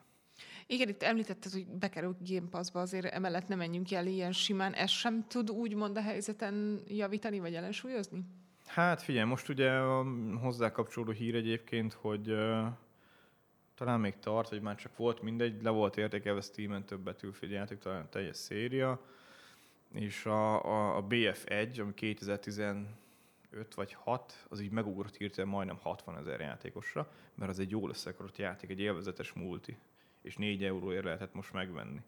Igen, itt említetted, hogy bekerül Game Pass-ba, azért emellett nem menjünk el ilyen simán. Ez sem tud úgymond a helyzeten javítani, vagy ellensúlyozni? Hát figyelj, most ugye a hozzá kapcsolódó hír egyébként, hogy talán még tart, vagy már csak volt mindegy, le volt értékelve Steam-en több betűfél játék, talán teljes széria, és a, a, a BF1, ami 2015 vagy 6, az így megugrott hirtelen majdnem 60 ezer játékosra, mert az egy jól összekarott játék, egy élvezetes multi és 4 euróért lehetett most megvenni.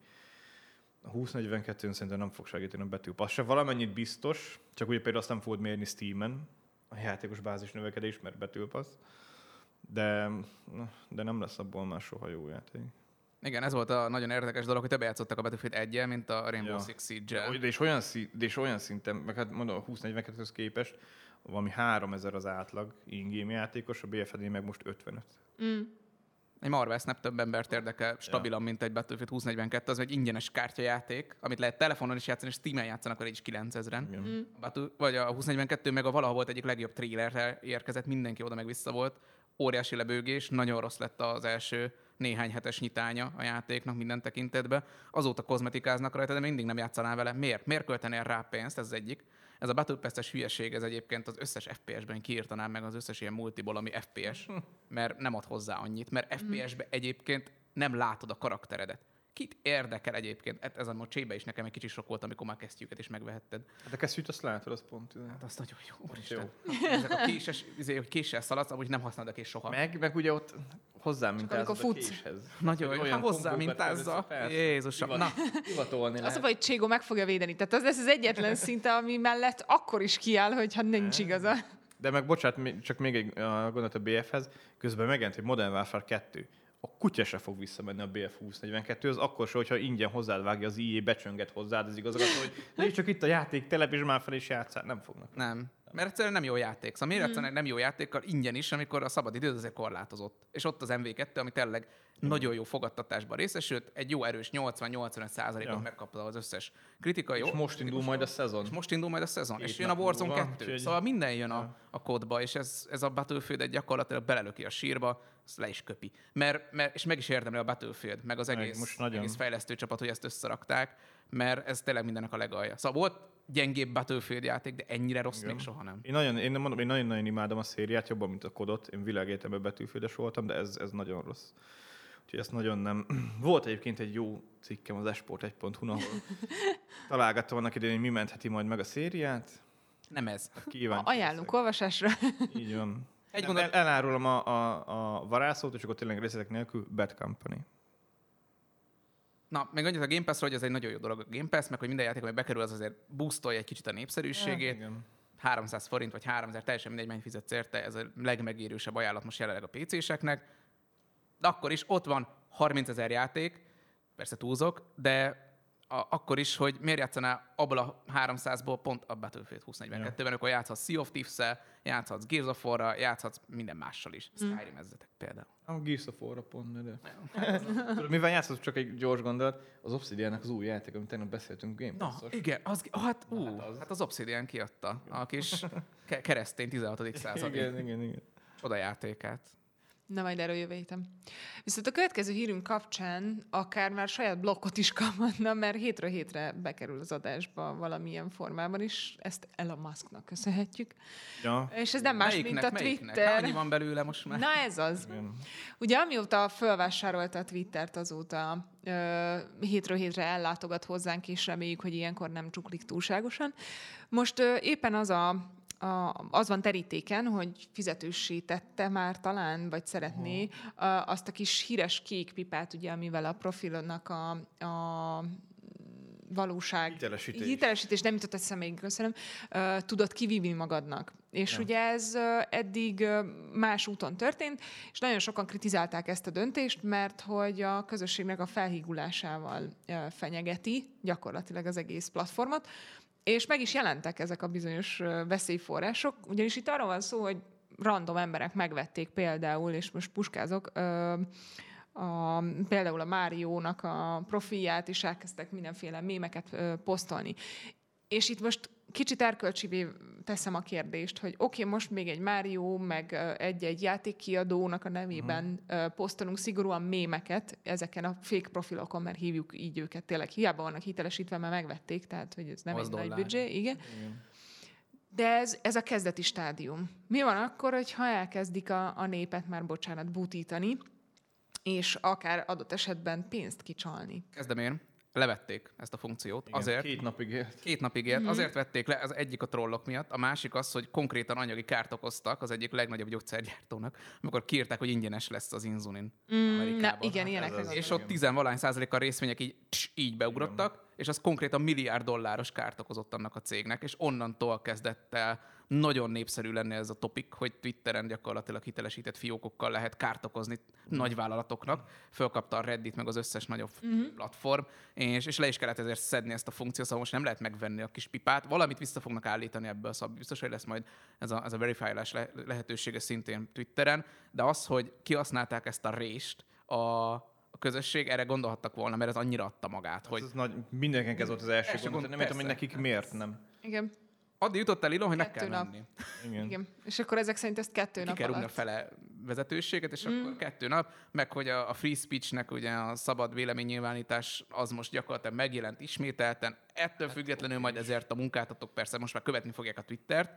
A 2042-n szerintem nem fog segíteni a betűpassz se. Valamennyit biztos, csak ugye például azt nem fogod mérni Steam-en, a játékos bázis növekedés, mert betűpassz. De, de nem lesz abból már soha jó játék. Igen, ez volt a nagyon érdekes dolog, hogy többet játszottak a Battlefield 1 mint a Rainbow Ja. Six Siege-el. De és olyan, de és olyan szinten, meg hát mondom, a 20-42-höz képest valami 3000 az átlag in-game játékos, a BFD meg most 55. Mm. Egy Marvel Snap több embert érdekel stabilan, mint egy Battlefield 2042, az egy ingyenes kártyajáték, amit lehet telefonon is játszani, és Steam-en játszanak, akkor így is 9000-en. Igen. A Battle, vagy a 2042 meg a valaha volt egyik legjobb trailerre érkezett, mindenki oda meg vissza volt. Óriási lebőgés, nagyon rossz lett az első néhány hetes nyitánya a játéknak minden tekintetben. Azóta kozmetikáznak rajta, de mindig nem játszanál vele. Miért? Miért költenél rá pénzt? Ez az egyik. Ez a Battle Pass-es hülyeség, ez egyébként az összes FPS-ben kiírtanám meg az összes ilyen multiból, ami FPS, mert nem ad hozzá annyit, mert FPS-be egyébként nem látod a karakteredet. Kit érdekel egyébként? Hát ez a mocsébe is nekem egy kicsit sok volt, amikor már kesztyűket is megvehetted. Hát a kesztyűt azt látod, az pont. Hát azt nagyon jó, jó. úristen. Ezek a késes, izé, hogy késsel szaladsz, amúgy nem használod a kés soha. Meg, meg ugye ott hozzám mintázod a késhez. Nagyon jó. Olyan Hát hozzá, mintázza. Jézusom. Hivat- Na, Hivatolni Az a lehet. baj, hogy Cségó meg fogja védeni. Tehát az lesz az egyetlen szinte, ami mellett akkor is kiáll, hogyha nincs igaza. De meg bocsánat, még- csak még egy gondolat a BF-hez, közben megjelent, hogy Modern Warfare 2. A kutya se fog visszamenni a BF 2042 az akkor se, hogyha ingyen hozzád vágja az IE, becsönget hozzád az igazgató, hogy csak itt a játék, telepíts már fel és játszál. Nem fognak. nem. Mert egyszerűen nem jó játék. Szóval miért egyszerűen nem jó játékkal ingyen is, amikor a szabad időd azért korlátozott. És ott az MV2, ami tényleg nagyon jó fogadtatásban részesült, egy jó erős 80-85 százalékot Ja. megkapta az összes kritika. Jó, És most indul majd a szezon. És most indul majd a szezon. Két és jön a Warzone múlva, 2. úgyhogy- Szóval minden jön a, a kódba, és ez, ez a Battlefield egy gyakorlatilag belelöki a sírba, azt le is köpi. Mert, mert, és meg is érdemli a Battlefield, meg az Meg, egész, most nagyon. egész fejlesztő csapat, hogy ezt összerakták, mert ez tényleg mindennek a legalja. Szóval volt gyengébb Battlefield játék, de ennyire rossz Igen. még soha nem. Én, nagyon, én, nem mondom, én nagyon-nagyon imádom a szériát, jobban, mint a kodot. Én világéletemben betűfődes voltam, de ez, ez nagyon rossz. Úgyhogy ezt nagyon nem... Volt egyébként egy jó cikkem az esport 1.hu, ahol találgattam annak idején, hogy mi mentheti majd meg a szériát. Nem ez. Kíváncsi Ajánlunk olvasásra. leszek. Így van. Egy Egy gondolat- el, elárulom a, a, a varázszót, és akkor tényleg részletek nélkül Bad Company. Na, meg annyit a Game Pass-ról, hogy ez egy nagyon jó dolog a Game Pass, meg hogy minden játék, ami bekerül, az azért boostolja egy kicsit a népszerűségét. Igen. 300 forint vagy 3000, teljesen mindegy, mennyit fizetsz érte, ez a legmegérősebb ajánlat most jelenleg a PC-seknek. De akkor is ott van 30 ezer játék, persze túlzok, de a, akkor is, hogy miért játszaná abból a 300-ból pont a Battlefield 2042-ben, akkor játszhatsz Sea of Thieves-szel, játszhatsz Gears of War-ra, játszhatsz minden mással is. Skyrim ezzetek például. A Gears of War-ra pont, de... Tudod, mivel játszott csak egy gyors gondolat, az Obsidiannek az új játék, amit tegnap beszéltünk, Game Na, igen, az, hát, ú, Hát hát, az. hát az Obsidian kiadta a kis ke- keresztény 16. századi Igen, igen, igen. oda játékát. Na majd erről jövő héten. Viszont a következő hírünk kapcsán akár már saját blokkot is kaphatna, mert hétről hétre bekerül az adásba valamilyen formában is. Ezt Elon Musknak köszönhetjük. Ja, És ez nem más, melyiknek, mint a melyiknek? Twitter. Annyi van belőle most már. Na ez az. igen. Ugye amióta fölvásárolta a Twittert, azóta ö, hétről hétre ellátogat hozzánk, és reméljük, hogy ilyenkor nem csuklik túlságosan. Most ö, éppen az a, a, az van terítéken, hogy fizetőssé tette már talán, vagy szeretné a, azt a kis híres kék pipát, ugye, amivel a profilnak a, a valóság Hitelesítés. hitelesítés nem jutott eszembe, köszönöm, ö, tudod kivívni magadnak. És Ja. ugye ez eddig más úton történt, és nagyon sokan kritizálták ezt a döntést, mert hogy a közösségnek a felhígulásával fenyegeti gyakorlatilag az egész platformot, és meg is jelentek ezek a bizonyos veszélyforrások, ugyanis itt arról van szó, hogy random emberek megvették például, és most puskázok, ö, a, például a Máriónak a profilját, és elkezdtek mindenféle mémeket ö, posztolni. És itt most kicsit erkölcsivé teszem a kérdést, hogy oké, okay, most még egy Mário, meg egy-egy játékkiadónak a nevében uh-huh. posztolunk szigorúan mémeket ezeken a fake profilokon, mert hívjuk így őket tényleg. Hiába vannak hitelesítve, mert megvették, tehát hogy ez nem Az egy nagy büdzsé, igen. igen. De ez, ez a kezdeti stádium. Mi van akkor, hogyha elkezdik a, a népet már, bocsánat, butítani, és akár adott esetben pénzt kicsalni? Kezdem én. Levették ezt a funkciót. Igen, Azért, Két napig élt. Két napig élt. Azért vették le, az egyik a trollok miatt, a másik az, hogy konkrétan anyagi kárt okoztak az egyik legnagyobb gyógyszergyártónak, amikor kiírták, hogy ingyenes lesz az inzulin Mm, na, Amerikában. igen, ilyenekre ez az. És ott tizenvalány százalékkal részvények így, tss, így beugrottak, és az konkrétan milliárd dolláros kárt okozott annak a cégnek, és onnantól kezdett el nagyon népszerű lenne ez a topik, hogy Twitteren gyakorlatilag hitelesített fiókokkal lehet kárt okozni mm. nagy vállalatoknak. Fölkapta a Reddit, meg az összes nagyobb mm-hmm. platform, és, és le is kellett ezért szedni ezt a funkciót, szóval most nem lehet megvenni a kis pipát. Valamit vissza fognak állítani ebből, szóval biztos, hogy lesz majd ez a, ez a verifálás le, lehetősége szintén Twitteren, de az, hogy kihasználták ezt a rést, a, a közösség, erre gondolhattak volna, mert ez annyira adta magát, hogy... Ez nagy, mindenkinek ez volt az első gond, gond nem értem, hogy nekik miért nem. Igen. Addig jutott el Ilon, hogy kettő meg kell nap. menni. Igen. Igen. És akkor ezek szerint ezt kettő Ki nap kell alatt. a fele vezetőséget, és mm. akkor kettő nap, meg hogy a, a free speechnek ugye a szabad véleménynyilvánítás az most gyakorlatilag megjelent ismételten. Ettől hát függetlenül majd ezért a munkáltatók persze most már követni fogják a Twittert,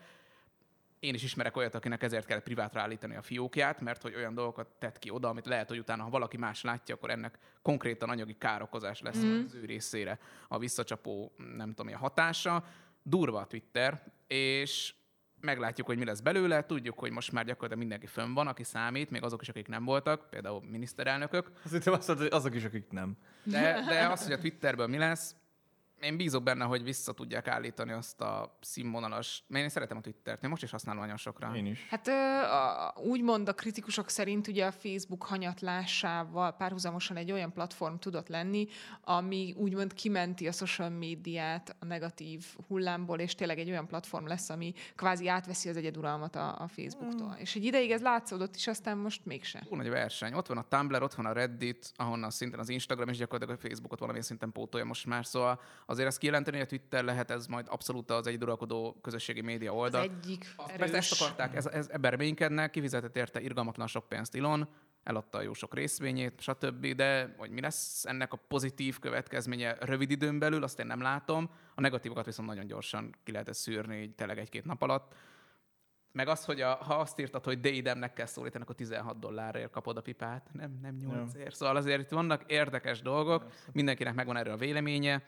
én is ismerek olyat, akinek ezért kell privátra állítani a fiókját, mert hogy olyan dolgokat tett ki oda, amit lehet, hogy utána, ha valaki más látja, akkor ennek konkrétan anyagi károkozás lesz mm. az ő részére a visszacsapó, nem tudom, a hatása. Durva a Twitter, és meglátjuk, hogy mi lesz belőle. Tudjuk, hogy most már gyakorlatilag mindenki fönn van, aki számít, még azok is, akik nem voltak, például miniszterelnökök. Azt azt mondod, hogy azok is, akik nem. De, de az, hogy a Twitterből mi lesz, én bízok benne, hogy vissza tudják állítani azt a színvonalas... Mert én szeretem a Twittert, én most is használom nagyon sokra. Én is. Hát a, úgymond a kritikusok szerint ugye a Facebook hanyatlásával párhuzamosan egy olyan platform tudott lenni, ami úgymond kimenti a social médiát a negatív hullámból, és tényleg egy olyan platform lesz, ami kvázi átveszi az egyeduralmat a, a Facebooktól. Mm. És egy ideig ez látszódott is, aztán most mégse. Túl nagy verseny. Ott van a Tumblr, ott van a Reddit, ahonnan szinten az Instagram, és gyakorlatilag a Facebookot valamilyen szinten pótolja most már. Szóval azért ezt kijelenteni, hogy a Twitter lehet ez majd abszolút az egy uralkodó közösségi média oldal. Az egyik Azt ezt akarták, ez, ez, ebben reménykednek, kifizetett érte irgalmatlan sok pénzt Ilon, eladta jó sok részvényét, stb. De hogy mi lesz ennek a pozitív következménye rövid időn belül, azt én nem látom. A negatívokat viszont nagyon gyorsan ki lehet szűrni, így tényleg egy-két nap alatt. Meg az, hogy a, ha azt írtad, hogy Dédemnek kell szólítani, akkor 16 dollárért kapod a pipát, nem, nem 8 ért. Szóval azért itt vannak érdekes dolgok, mindenkinek megvan erről a véleménye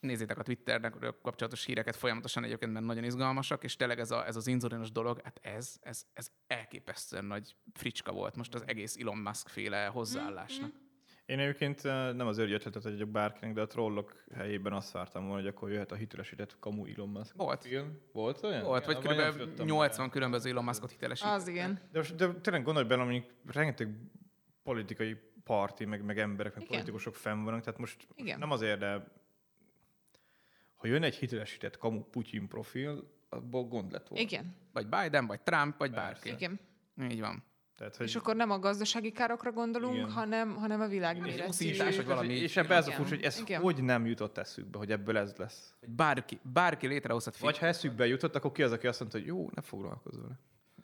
nézzétek a Twitternek kapcsolatos híreket folyamatosan egyébként, mert nagyon izgalmasak, és tényleg ez, a, ez az inzulinos dolog, hát ez, ez, ez elképesztően nagy fricska volt most az egész Elon Musk féle hozzáállásnak. Én egyébként eh, nem az ő ötletet adjak bárkinek, de a trollok helyében azt vártam volna, hogy akkor jöhet a hitelesített kamu Elon Musk. Volt. Film. Volt olyan? Volt, vagy kb. 80 be. különböző Elon Muskot hitelesített. Az igen. De, most, de tényleg gondolj bele, mondjuk rengeteg politikai parti, meg, meg emberek, meg igen. politikusok fenn vannak, tehát most igen. nem azért, de ha jön egy hitelesített kamu Putyin profil, abból gond lett volna. Igen. Vagy Biden, vagy Trump, vagy Persze. bárki. Igen. Így van. Tehát, hogy... És akkor nem a gazdasági károkra gondolunk, hanem, hanem a világméretű. És, vagy valami. És ebben ez a furcsa, hogy ez Igen. hogy nem jutott eszükbe, hogy ebből ez lesz. Bárki, bárki létrehozhat Vagy ha eszükbe jutott, akkor ki az, aki azt mondta, hogy jó, ne foglalkozz vele.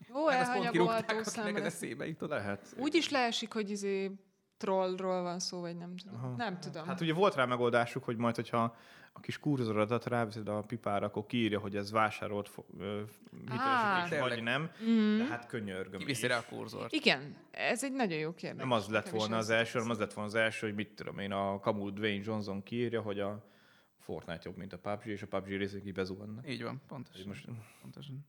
Jó, elhanyagolható szemre. eszébe jutott. Lehet. Úgy is leesik, hogy izé trollról van szó, vagy nem tudom. Aha. Nem tudom. Hát ugye volt rá megoldásuk, hogy majd, hogyha a kis kurzorodat ráviszed a pipára, akkor kiírja, hogy ez vásárolt hitelesítés, vagy nem. Mm. De hát könyörgöm. Kiviszi rá a kurzort. Igen, ez egy nagyon jó kérdés. Nem az lett volna az első, hanem az lett volna az első, hogy mit tudom én, a Camus Dwayne Johnson kiírja, hogy a Fortnite jobb, mint a PUBG, és a PUBG részek így bezuhannak. Így van, pontosan. Most... pontosan.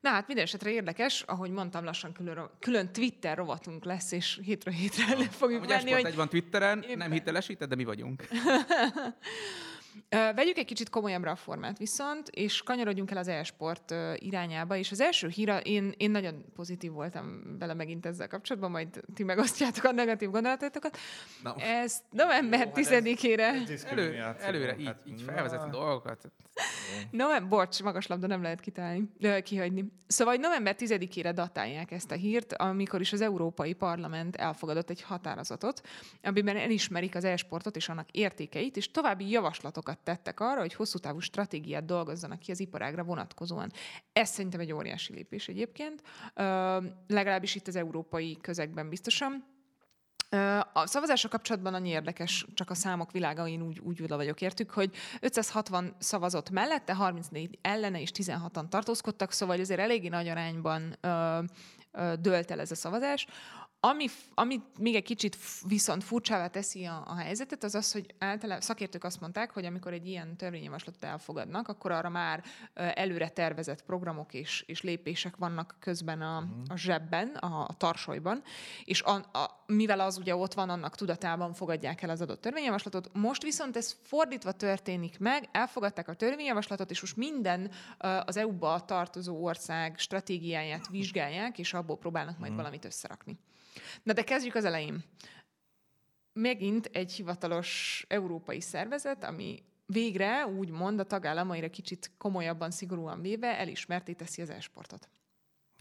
Na hát minden esetre érdekes, ahogy mondtam, lassan külön, külön Twitter rovatunk lesz, és hétről hétre le fogjuk venni. Hogy... egy van Twitteren, éppen. nem hitelesíted, de mi vagyunk. Vegyük egy kicsit komolyabbra a formát viszont, és kanyarodjunk el az e-sport irányába, és az első híra, én, én nagyon pozitív voltam vele megint ezzel kapcsolatban, majd ti megosztjátok a negatív gondolatokat. Na, Ez november 10-ére... Hát elő, előre így, hát, így felvezet a dolgokat. November, bocs, magas labda nem lehet kitálni, kihagyni. Szóval, hogy november 10-ére datálják ezt a hírt, amikor is az Európai Parlament elfogadott egy határozatot, amiben elismerik az e-sportot és annak értékeit, és további javaslatokat tettek arra, hogy hosszú távú stratégiát dolgozzanak ki az iparágra vonatkozóan. Ez szerintem egy óriási lépés egyébként, legalábbis itt az európai közegben biztosan. A szavazásra kapcsolatban annyi érdekes, csak a számok világa, én úgy, úgy oda vagyok értük, hogy 560 szavazott mellette, 34 ellene és 16-an tartózkodtak, szóval azért eléggé nagy arányban ö, ö, dölt el ez a szavazás. Ami, ami még egy kicsit viszont furcsává teszi a, a helyzetet, az az, hogy általában szakértők azt mondták, hogy amikor egy ilyen törvényjavaslatot elfogadnak, akkor arra már előre tervezett programok és, és lépések vannak közben a, mhm. a zsebben, a, a tarsolyban, és a, a, mivel az ugye ott van, annak tudatában fogadják el az adott törvényjavaslatot. Most viszont ez fordítva történik meg, elfogadták a törvényjavaslatot, és most minden az EU-ba tartozó ország stratégiáját vizsgálják, és abból próbálnak majd mm. valamit összerakni. Na de kezdjük az elején. Megint egy hivatalos európai szervezet, ami végre úgymond a tagállamaira kicsit komolyabban, szigorúan véve elismerté teszi az esportot.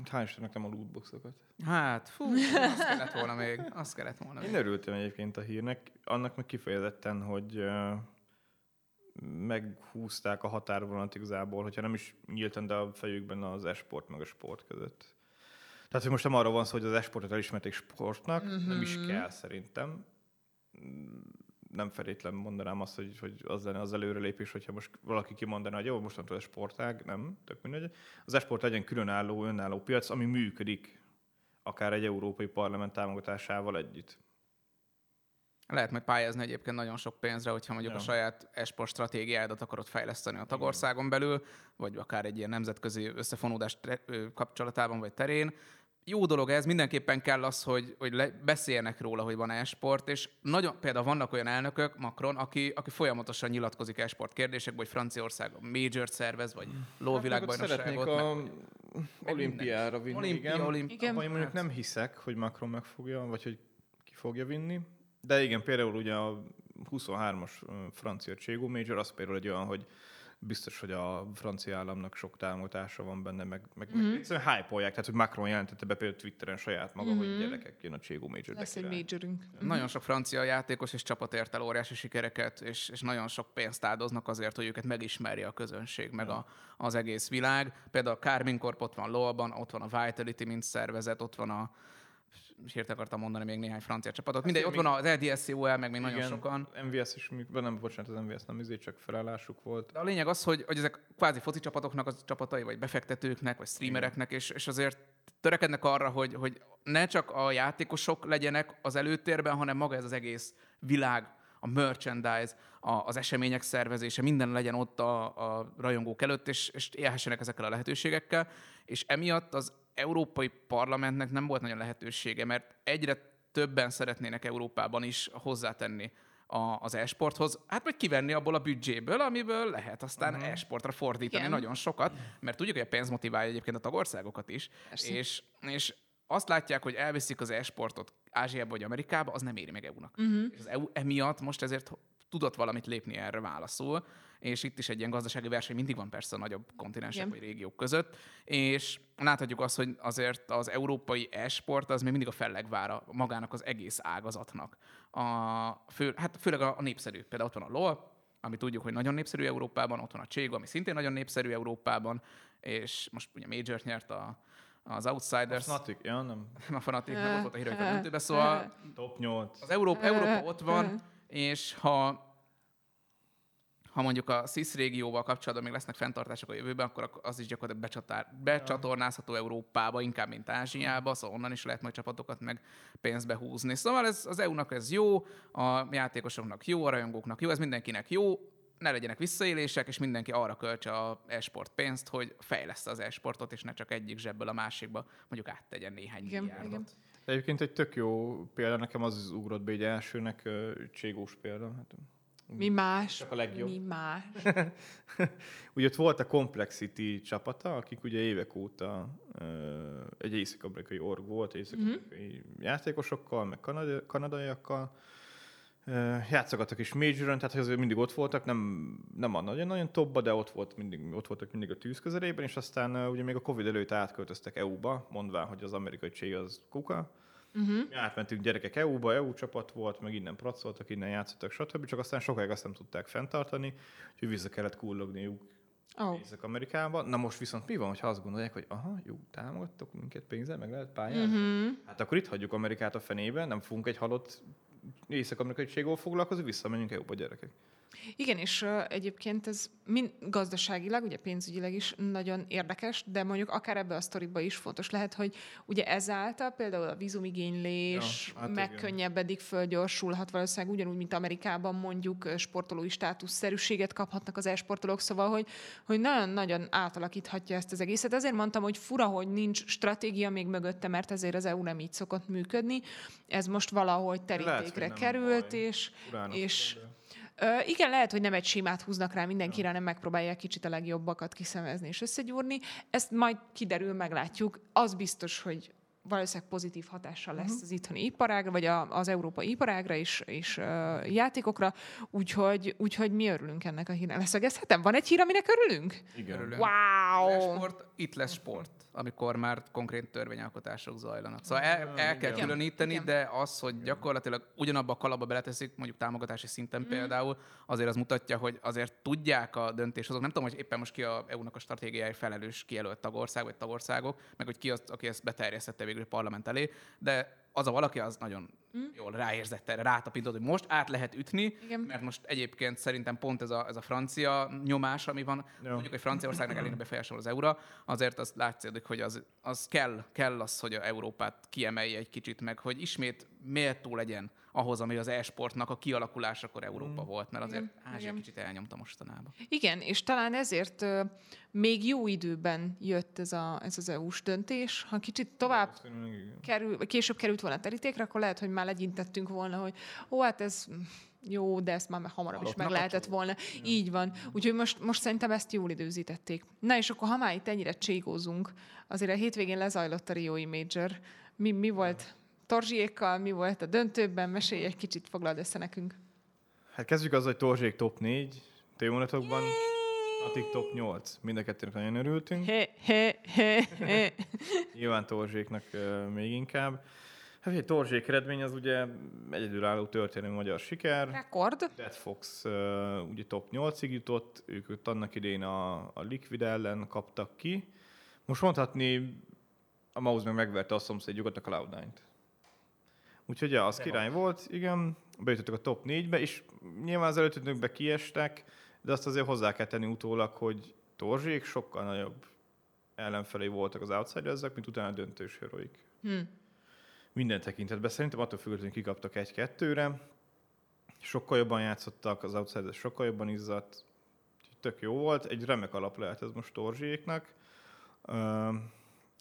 Hány Istennek nem a lootboxokat. Hát, fú, azt kellett volna még. Azt kellett volna még. Én örültem egyébként a hírnek. Annak meg kifejezetten, hogy uh, meghúzták a határvonalat igazából, hogyha nem is nyíltan, de a fejükben az esport meg a sport között. Tehát, hogy most nem arról van szó, hogy az esportot elismerték sportnak, mm-hmm. nem is mhm. kell szerintem. Nem feltétlen mondanám azt, hogy, hogy az lenne az előrelépés, hogyha most valaki kimondaná, hogy jó, mostantól a sportág, nem, tök mindegy. Az esport legyen különálló, önálló piac, ami működik, akár egy európai parlament támogatásával együtt. Lehet majd pályázni egyébként nagyon sok pénzre, hogyha mondjuk ja. a saját esport stratégiádat akarod fejleszteni a tagországon belül, vagy akár egy ilyen nemzetközi összefonódás kapcsolatában vagy terén jó dolog ez, mindenképpen kell az, hogy, hogy le, beszéljenek róla, hogy van e-sport, és nagyon, például vannak olyan elnökök, Macron, aki, aki folyamatosan nyilatkozik e-sport kérdésekben, hogy Franciaország a major szervez, vagy lóvilágbajnokságot. Hát, a olimpiára vinni, Olimpia, igen. Olimpi- igen. Abban mondjuk nem hiszek, hogy Macron megfogja, vagy hogy ki fogja vinni. De igen, például ugye a 23-as francia Cségó Major, az például egy olyan, hogy biztos, hogy a francia államnak sok támogatása van benne, meg, meg, mm-hmm. meg egyszerűen hype tehát hogy Macron jelentette be például Twitteren saját maga, mm-hmm. hogy mhm. gyerekek, jön a Cségó Major. Lesz egy majorünk. Mm-hmm. Nagyon sok francia játékos és csapat ért el óriási sikereket, és, és nagyon sok pénzt áldoznak azért, hogy őket megismerje a közönség, meg a, az egész világ. Például a Carmine Corp ott van Lowban, ott van a Vitality, mint szervezet, ott van a hírt akartam mondani még néhány francia csapatot. Mindegy, ott van az LDSCOL, meg még igen, nagyon sokan. MVS is, nem, bocsánat, az MVS nem izé, csak felállásuk volt. De a lényeg az, hogy, hogy ezek kvázi foci csapatoknak az csapatai, vagy befektetőknek, vagy streamereknek, és, és azért törekednek arra, hogy, hogy ne csak a játékosok legyenek az előtérben, hanem maga ez az egész világ, a merchandise, a, az események szervezése, minden legyen ott a, a rajongók előtt, és, és élhessenek ezekkel a lehetőségekkel. És emiatt az Európai Parlamentnek nem volt nagyon lehetősége, mert egyre többen szeretnének Európában is hozzátenni a, az e-sporthoz, hát vagy kivenni abból a büdzséből, amiből lehet aztán uh-huh. e-sportra fordítani Igen. nagyon sokat, mert tudjuk, hogy a pénz motiválja egyébként a tagországokat is, és, és azt látják, hogy elviszik az e-sportot Ázsiába vagy Amerikába, az nem éri meg EU-nak. Uh-huh. És az EU emiatt most ezért tudott valamit lépni erre válaszul, és itt is egy ilyen gazdasági verseny mindig van persze a nagyobb kontinensek Igen. vagy régiók között, és láthatjuk azt, hogy azért az európai e-sport az még mindig a fellegvára magának az egész ágazatnak. A fő, hát főleg a, a népszerű. Például ott van a LOL, ami tudjuk, hogy nagyon népszerű Európában, ott van a Cségo, ami szintén nagyon népszerű Európában, és most ugye Major nyert a, az Outsiders. A Fnatic, ja, nem. A Fnatic, meg ott volt a hír, a döntőbe, szóval... Top 8. Az Európa, Európa ott van, és ha ha mondjuk a SZISZ régióval kapcsolatban még lesznek fenntartások a jövőben, akkor az is gyakorlatilag becsatár, becsatornázható Európába, inkább, mint Ázsiába, szóval onnan is lehet majd csapatokat meg pénzbe húzni. Szóval ez, az EU-nak ez jó, a játékosoknak jó, a rajongóknak jó, ez mindenkinek jó, ne legyenek visszaélések, és mindenki arra költse a e-sport pénzt, hogy fejleszt az e-sportot, és ne csak egyik zsebből a másikba mondjuk áttegyen néhány igen, milliárdot. Igen. Egyébként egy tök jó példa nekem az, az ugrott be egy elsőnek, Cségós példa. Hát mi más? Csak a legjobb. Mi más? ugye ott volt a Complexity csapata, akik ugye évek óta egy észak-amerikai org volt, észak-amerikai mm-hmm. játékosokkal, meg kanadi- kanadaiakkal. Játszogattak is majoron, tehát azért mindig ott voltak, nem, nem a nagyon-nagyon topba, de ott, volt mindig, ott voltak mindig a tűz közelében, és aztán ugye még a Covid előtt átköltöztek EU-ba, mondván, hogy az amerikai csé az kuka, Uh-huh. Mi átmentünk gyerekek EU-ba, EU csapat volt, meg innen pracoltak, innen játszottak, stb. Csak aztán sokáig azt nem tudták fenntartani, úgyhogy vissza kellett kullogniuk oh. Észak-Amerikába. Na most viszont mi van, ha azt gondolják, hogy aha, jó, támogattok minket pénzzel, meg lehet pályázni? Uh-huh. Hát akkor itt hagyjuk Amerikát a fenébe, nem fogunk egy halott észak-amerikai foglalkozni, visszamegyünk EU-ba gyerekek. Igen, és uh, egyébként ez mind gazdaságilag, ugye pénzügyileg is nagyon érdekes, de mondjuk akár ebbe a sztoriba is fontos lehet, hogy ugye ezáltal például a vízumigénylés ja, hát megkönnyebbedik, fölgyorsulhat valószínűleg ugyanúgy, mint Amerikában mondjuk sportolói státuszszerűséget kaphatnak az esportolók, szóval, hogy, hogy nagyon-nagyon átalakíthatja ezt az egészet. Ezért mondtam, hogy fura, hogy nincs stratégia még mögötte, mert ezért az EU nem így szokott működni. Ez most valahogy terítékre Lehet, került, baj. és, és Ö, igen, lehet, hogy nem egy simát húznak rá mindenkire, hanem megpróbálják kicsit a legjobbakat kiszemezni és összegyúrni. Ezt majd kiderül, meglátjuk. Az biztos, hogy valószínűleg pozitív hatással lesz uh-huh. az itthoni iparágra, vagy a, az európai iparágra és, és uh, játékokra, úgyhogy, úgyhogy mi örülünk ennek a hírnek. Leszögezhetem? Van egy hír, aminek örülünk? Igen. Örülünk. Wow! Sport, itt lesz sport amikor már konkrét törvényalkotások zajlanak. Szóval el, el kell Igen. különíteni, Igen. de az, hogy gyakorlatilag ugyanabba a kalapba beleteszik, mondjuk támogatási szinten mm. például, azért az mutatja, hogy azért tudják a döntéshozók. Nem tudom, hogy éppen most ki a EU-nak a stratégiai felelős kijelölt tagország vagy tagországok, meg hogy ki az, aki ezt beterjesztette végül parlament elé, de az a valaki az nagyon mm. jól ráérzett erre, rátapintott, hogy most át lehet ütni, Igen. mert most egyébként szerintem pont ez a, ez a francia nyomás, ami van, Jó. mondjuk, hogy Franciaországnak elég befolyásol az euró, azért az látszik, hogy az, az kell, kell az, hogy a Európát kiemelje egy kicsit meg, hogy ismét méltó legyen ahhoz, ami az e-sportnak a kialakulásakor Európa mm. volt, mert azért igen, Ázsia igen. kicsit elnyomta mostanában. Igen, és talán ezért uh, még jó időben jött ez, a, ez az EU-s döntés. Ha kicsit tovább kerül, később került volna a terítékre, akkor lehet, hogy már legyintettünk volna, hogy ó, hát ez jó, de ezt már hamarabb is meg lehetett volna. Ja. Így van. Úgyhogy most, most szerintem ezt jól időzítették. Na és akkor, ha már itt ennyire cségózunk, azért a hétvégén lezajlott a Rioi Major. Mi, mi volt Torzsiékkal, mi volt a döntőben? Mesélj egy kicsit, foglald össze nekünk. Hát kezdjük az, hogy Torzsiék top 4 tévonatokban. Atik top 8. Mind a kettőnek nagyon örültünk. He, he, he, he. Nyilván Torzséknak uh, még inkább. Hát egy Torzsék eredmény az ugye egyedülálló történelmi magyar siker. Rekord. Dead Fox uh, ugye top 8-ig jutott, ők, ők annak idén a, a Liquid ellen kaptak ki. Most mondhatni, a Mouse meg megverte a szomszédjukat, a Cloud9-t. Úgyhogy ja, az De király van. volt, igen, bejutottak a top 4-be, és nyilván az előttünk kiestek, de azt azért hozzá kell tenni utólag, hogy Torzsék sokkal nagyobb ellenfelé voltak az outsidersek, mint utána a döntős heroik. Hmm. Minden tekintetben szerintem attól függetlenül kikaptak egy-kettőre, sokkal jobban játszottak, az outsiders sokkal jobban izzadt, tök jó volt, egy remek alap lehet ez most Torzséknak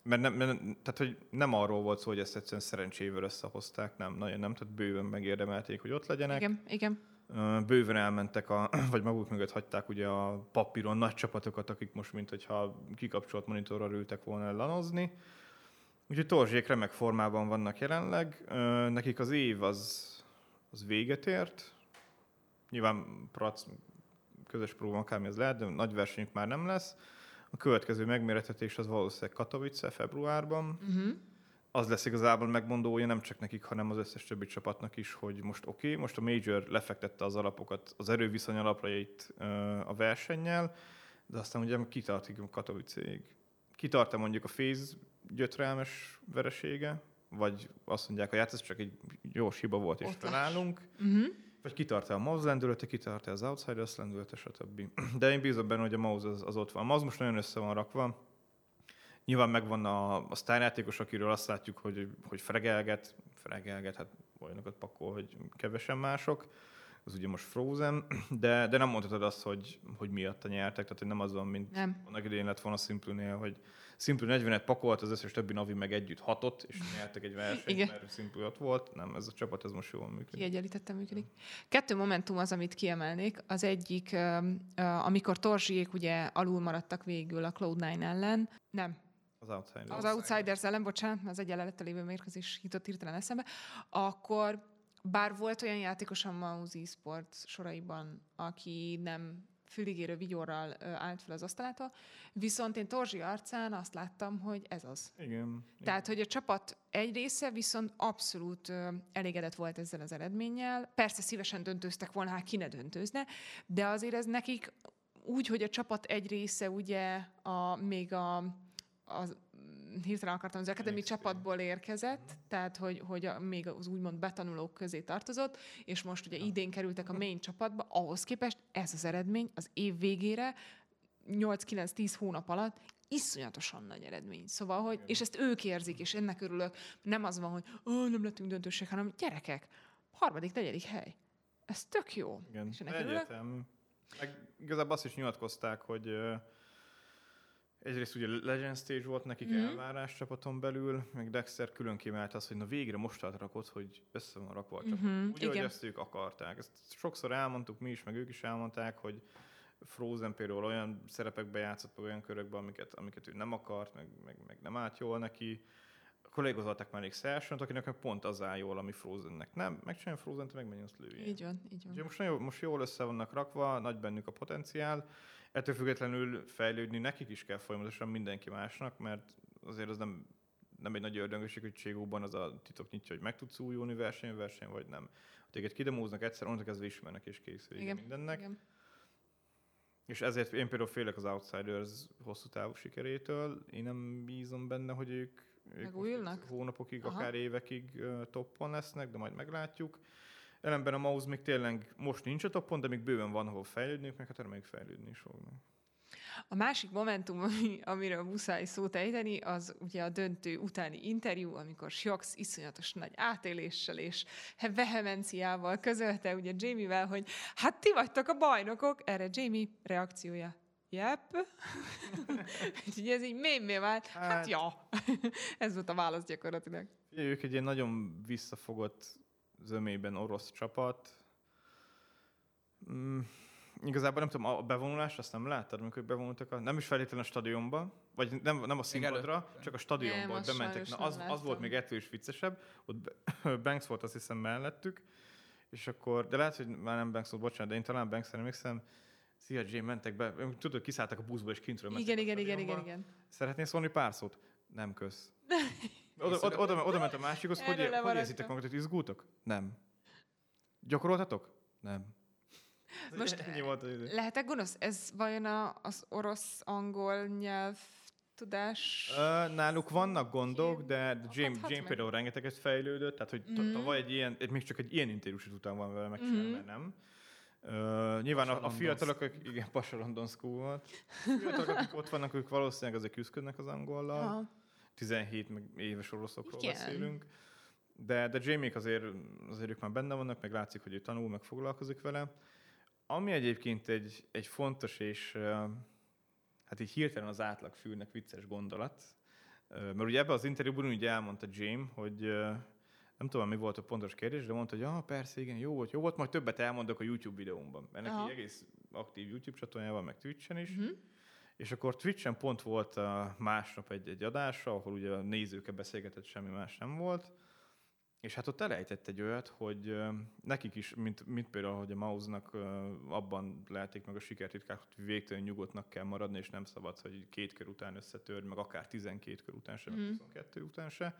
mert, nem, mert tehát, hogy nem arról volt szó, hogy ezt egyszerűen szerencsével összehozták, nem, nagyon nem, tehát bőven megérdemelték, hogy ott legyenek. Igen, igen. Bőven elmentek, a, vagy maguk mögött hagyták ugye a papíron nagy csapatokat, akik most, mint hogyha kikapcsolt monitorral ültek volna lanozni. Úgyhogy Torzsék remek formában vannak jelenleg. Nekik az év az, az véget ért. Nyilván prac, közös próba akármi ez lehet, de nagy versenyük már nem lesz a következő megméretetés az valószínűleg Katowice februárban. Uh-huh. Az lesz igazából megmondója nem csak nekik, hanem az összes többi csapatnak is, hogy most oké, okay, most a Major lefektette az alapokat, az erőviszony alaprajait a versennyel, de aztán ugye kitartik a Katowice-ig. Kitart-e mondjuk a Féz gyötrelmes veresége, vagy azt mondják, hogy hát ez csak egy gyors hiba volt, és felállunk. Uh-huh vagy kitart a mouse lendülete, kitart az Outsiders lendülete, stb. De én bízom benne, hogy a mouse az, az ott van. A mouse most nagyon össze van rakva. Nyilván megvan a, a sztárjátékos, akiről azt látjuk, hogy, hogy fregelget, fregelget, hát olyanokat pakol, hogy kevesen mások. Az ugye most Frozen, de, de nem mondhatod azt, hogy, hogy miatt nyertek, tehát hogy nem az van, mint nem. annak idején lett volna Simple-nél, hogy Simple 40-et pakolt, az összes többi Navi meg együtt hatott, és nyertek egy versenyt, Igen. mert Simple ott volt. Nem, ez a csapat ez most jól működik. Kiegyenlítettem működik. Kettő momentum az, amit kiemelnék. Az egyik, amikor Torzsiék ugye alul maradtak végül a Cloud9 ellen. Nem, az Outsiders. Az Outsiders ellen, bocsánat, az egy jelenettel lévő mérkőzés jutott hirtelen eszembe. Akkor bár volt olyan játékos a Mouse Sport soraiban, aki nem füligérő vigyorral állt fel az asztalától, viszont én Torzsi arcán azt láttam, hogy ez az. Igen. Tehát, hogy a csapat egy része viszont abszolút elégedett volt ezzel az eredménnyel. Persze szívesen döntőztek volna, hát ki ne döntőzne, de azért ez nekik úgy, hogy a csapat egy része ugye a, még a az, hirtelen akartam, az akadémi csapatból érkezett, tehát hogy, hogy a, még az úgymond betanulók közé tartozott, és most ugye idén kerültek a main csapatba, ahhoz képest ez az eredmény az év végére 8-9-10 hónap alatt iszonyatosan nagy eredmény. Szóval, hogy, és ezt ők érzik, és ennek örülök. Nem az van, hogy oh, nem lettünk döntőség, hanem gyerekek, harmadik, negyedik hely. Ez tök jó. Igen, és ennek örülök. egyetem. Meg igazából azt is nyilatkozták, hogy egyrészt ugye Legend Stage volt nekik Mhm. mm-hmm. elvárás csapaton belül, meg Dexter külön kimelt azt, hogy na végre most rakott, hogy össze van rakva a csapat. Mhm, Úgy, hogy igen. ezt ők akarták. Ezt sokszor elmondtuk mi is, meg ők is elmondták, hogy Frozen például olyan szerepekbe játszott, meg olyan körökben, amiket, amiket ő nem akart, meg, meg, meg nem állt jól neki. A kollégozolták már Szersont, akinek meg pont az áll jól, ami Frozennek nem. Megcsinálja Frozen-t, meg azt lője. Így van, így van. Úgyhogy most, nagyon, most jól össze vannak rakva, nagy bennük a potenciál. Ettől függetlenül fejlődni nekik is kell folyamatosan mindenki másnak, mert azért az nem, nem egy nagy ördöngösség, hogy Cségóban az a titok nyitja, hogy meg tudsz újulni verseny, verseny vagy nem. Téged kidemóznak egyszer, onnantól kezdve ismernek és kész vége mindennek. Igen. És ezért én például félek az Outsiders hosszú távú sikerétől. Én nem bízom benne, hogy ők, ők hónapokig, Aha. akár évekig toppon lesznek, de majd meglátjuk. Ellenben a Mouse még tényleg most nincs a toppon, de még bőven van, ahol fejlődniük, meg hát reméljük fejlődni is fognak. A másik momentum, ami, amiről muszáj szót ejteni, az ugye a döntő utáni interjú, amikor Shox iszonyatos nagy átéléssel és vehemenciával közölte ugye Jamie-vel, hogy hát ti vagytok a bajnokok, erre Jamie reakciója. Yep. Úgyhogy ez így mémé vált. Hát, Hát- ja. ez volt a válasz gyakorlatilag. Ők egy ilyen nagyon visszafogott zömében orosz csapat. Mm, igazából nem tudom, a bevonulást azt nem láttad, amikor bevonultak, a, nem is feltétlenül a stadionba, vagy nem, nem a színpadra, csak a stadionba, Nem, bementek. Na, az, az volt még ettől is viccesebb, ott Banks volt azt hiszem mellettük, és akkor, de lehet, hogy már nem Banks volt, bocsánat, de én talán Banks-re emlékszem, Szia, Jay, mentek be, tudod, kiszálltak a buszból, és kintről mentek Igen, igen, igen, igen, igen. Szeretnél szólni pár szót? Nem kösz. Oda, oda, oda, oda ment a másikhoz, hogy, hogy érzitek magatokat, izgultok? Nem. Gyakoroltatok? Nem. Most Ennyi volt az idő. Lehetek gonosz? Ez vajon a, az orosz-angol nyelv tudás? Ö, Náluk vannak gondok, de, de James, Akadhat James meg. például rengeteget fejlődött, tehát hogy mm. tavaly egy ilyen, egy- még csak egy ilyen interjús után van vele megcsinálni, mert nem. Ö, nyilván a, a fiatalok, akik, igen, Pasha London School volt. A fiatalok, akik ott vannak, ők valószínűleg azért küzdködnek az angollal. Aha. 17 meg éves oroszokról Igen. beszélünk. De, de Jamie azért, azért ők már benne vannak, meg látszik, hogy ő tanul, meg foglalkozik vele. Ami egyébként egy, egy fontos és hát így hirtelen az átlag fülnek vicces gondolat, mert ugye ebben az interjúban úgy elmondta James, hogy nem tudom, mi volt a pontos kérdés, de mondta, hogy ah, persze, igen, jó volt, jó volt, majd többet elmondok a YouTube videómban. Mert neki Aha. egész aktív YouTube csatornája van, meg Twitchen is. És akkor Twitchen pont volt másnap egy, egy adása, ahol ugye a nézőkkel beszélgetett, semmi más nem volt. És hát ott elejtett egy olyat, hogy nekik is, mint, mint például, hogy a Mouse-nak abban lehetik meg a sikertitkát, hogy végtelen nyugodtnak kell maradni, és nem szabad, hogy két kör után összetörd, meg akár 12 kör után se, meg 22 után se.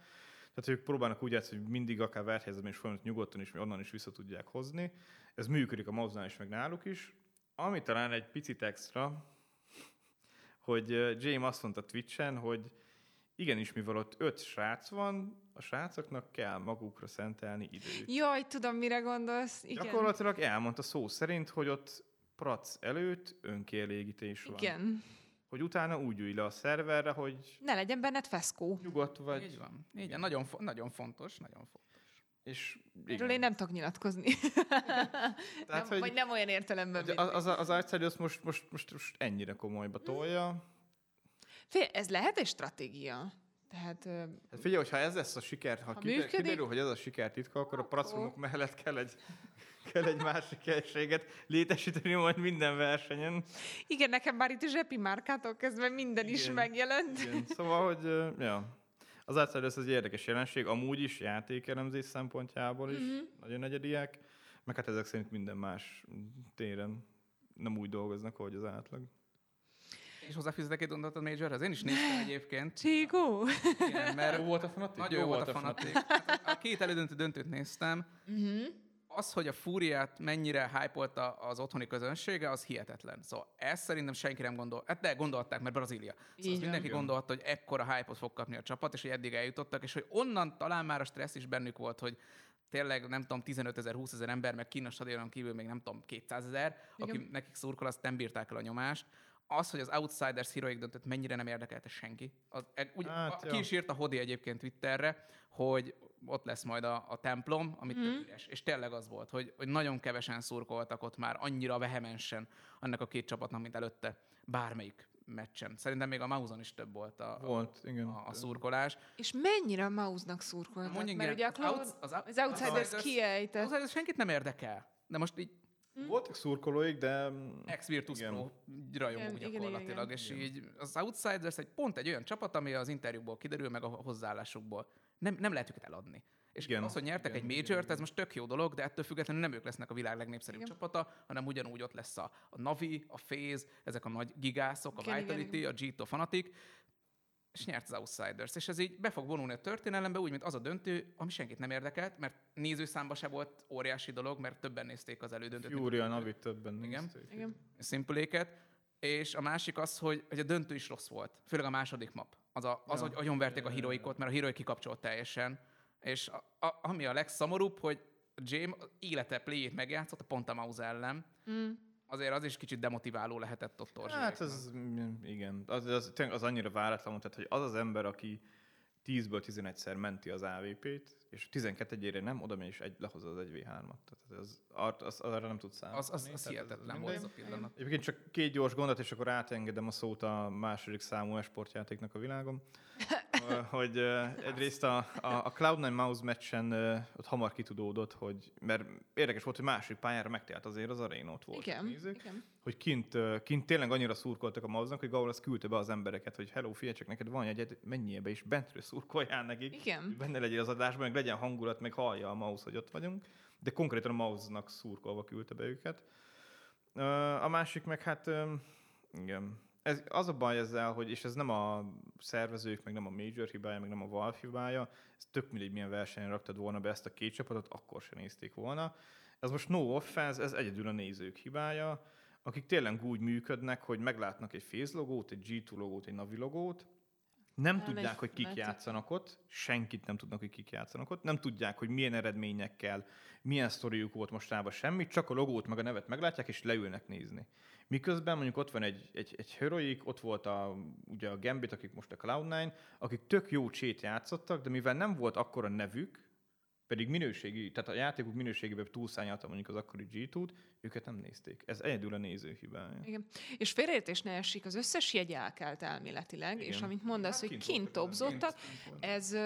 Tehát ők próbálnak úgy játszani, hogy mindig akár verhelyzetben is folyamat nyugodtan is, onnan is vissza tudják hozni. Ez működik a mouse is, meg náluk is. Ami talán egy picit extra, hogy James azt mondta Twitchen, hogy igenis, mivel ott öt srác van, a srácoknak kell magukra szentelni időt. Jaj, tudom, mire gondolsz. Igen. Gyakorlatilag elmondta szó szerint, hogy ott prac előtt önkielégítés van. Igen. Hogy utána úgy ülj le a szerverre, hogy Ne legyen benned feszkó. nyugodt vagy. Így van. Így van. Nagyon, fo- nagyon fontos, nagyon fontos. És Erről én nem tudok nyilatkozni. Tehát, nem, hogy, Vagy nem olyan értelemben, hogy az, az, az Outsiders most, most, most, most ennyire komolyba tolja. Fél, ez lehet egy stratégia. Tehát Hát figyelj, hogyha ez lesz a siker, ha, Ha ha kider, működik, kiderül, hogy ez a siker titka, akkor a pracumok mellett kell egy, kell egy másik egységet létesíteni majd minden versenyen. igen, nekem már itt a zsepi márkától kezdve minden is Igen. megjelent. Igen. Szóval, hogy ja. Az Outsiders az egy érdekes jelenség, amúgy is játékelemzés szempontjából is, mm-hmm. nagyon egyediek, meg hát ezek szerint minden más téren nem úgy dolgoznak, ahogy az átlag. És hozzáfűzhetek egy gondolatot Majorhez? Én is néztem egyébként. Csigó. Igen, mert Jó volt a fanatik? Nagyon jó volt a fanatik. Hát a két elődöntő döntőt néztem. Mhm. Az, hogy a Fúriát mennyire hype az otthoni közönsége, az hihetetlen. Szóval ezt szerintem senki nem gondol. Hát de gondolták, mert Brazília. Szóval Így mindenki gondolta, hogy ekkora hype-ot fog kapni a csapat, és hogy eddig eljutottak, és hogy onnan talán már a stressz is bennük volt, hogy tényleg nem tudom, 15 ezer, 20 ezer ember, meg kínos stadionon kívül még nem tudom, 200 ezer, aki nekik szurkol, azt nem bírták el a nyomást az, hogy az Outsiders Heroic döntött mennyire nem érdekelte senki. Az, e, úgy, hát, a, ki is írt a Hodi egyébként Twitterre, hogy ott lesz majd a, a templom, amit mm. üres. És tényleg az volt, hogy, hogy nagyon kevesen szurkoltak ott már annyira vehemensen annak a két csapatnak, mint előtte bármelyik meccsen. Szerintem még a Mauzon is több volt a, volt, igen. a, a szurkolás. És mennyire a Mauznak szurkoltak? Mondjuk, Mert ugye a Cloud, az, az, az Outsiders kiejtett. Az Outsiders senkit nem érdekel. De most így? Voltak szurkolóik, de... Ex-Virtus Pro rajongó gyakorlatilag, igen, igen, és igen. így az Outsiders egy pont egy olyan csapat, ami az interjúból kiderül, meg a hozzáállásukból. Nem, nem lehet őket eladni. És igen, az, hogy nyertek igen, egy major ez most tök jó dolog, de ettől függetlenül nem ők lesznek a világ legnépszerűbb igen. csapata, hanem ugyanúgy ott lesz a, a Navi, a Phase, ezek a nagy gigászok, a igen, Vitality, igen, igen. a G2 Fanatic, és nyert az Outsiders. És ez így be fog vonulni a történelembe, úgy, mint az a döntő, ami senkit nem érdekelt, mert nézőszámba se volt óriási dolog, mert többen nézték az elődöntőt. Fury a Navi többen Igen. nézték. Igen. Szimpuléket. És a másik az, hogy, hogy a döntő is rossz volt. Főleg a második map. Az, a, az ja. hogy agyonverték a heroikot, mert a heroik kikapcsolt teljesen. És a, a, ami a legszomorúbb, hogy James élete play megjátszott a pont a mouse ellen. Mm azért az is kicsit demotiváló lehetett ott Hát ez, igen, az, az, az annyira váratlan, tehát hogy az az ember, aki 10-ből 11-szer menti az AVP-t, és 12-ére nem, oda és egy, lehozza az 1v3-at. Tehát az, az, az, arra nem tudsz számolni. Az, az, az hihetetlen volt az a pillanat. Egyébként csak két gyors gondot, és akkor átengedem a szót a második számú esportjátéknak a világon. hogy egyrészt a, a, a Cloud9 Mouse meccsen ott hamar kitudódott, hogy, mert érdekes volt, hogy másik pályára megtelt azért az arénót volt. Igen, nézők, igen. Hogy kint, kint tényleg annyira szurkoltak a mouse hogy Gaul azt küldte be az embereket, hogy hello, figyelj, csak neked van egy, menjél be, és bentről szurkoljál nekik. Igen. Benne legyél az adásban, meg legyen hangulat, meg hallja a mouse, hogy ott vagyunk. De konkrétan a mouse-nak szurkolva küldte be őket. A másik meg hát, igen, ez, az a baj ezzel, hogy, és ez nem a szervezők, meg nem a major hibája, meg nem a Valve hibája, ez tök mindegy, milyen versenyen raktad volna be ezt a két csapatot, akkor sem nézték volna. Ez most no offense, ez egyedül a nézők hibája, akik tényleg úgy működnek, hogy meglátnak egy Phase logót, egy G2 logót, egy Navi logót, nem nem tudják, hogy kik játszanak ott, senkit nem tudnak, hogy kik játszanak ott, nem tudják, hogy milyen eredményekkel, milyen sztoriuk volt mostában semmit, csak a logót meg a nevet meglátják, és leülnek nézni. Miközben mondjuk ott van egy, egy, egy Heroic, ott volt a, ugye a Gambit, akik most a Cloud9, akik tök jó csét játszottak, de mivel nem volt akkora nevük, pedig minőségi, tehát a játékuk minőségében túlszányálta mondjuk az akkori g őket nem nézték. Ez egyedül a néző hibája. Igen. És félreértés ne esik, az összes jegy elkelt elméletileg, Igen. és amit mondasz, hát hogy kint topzottak, ez,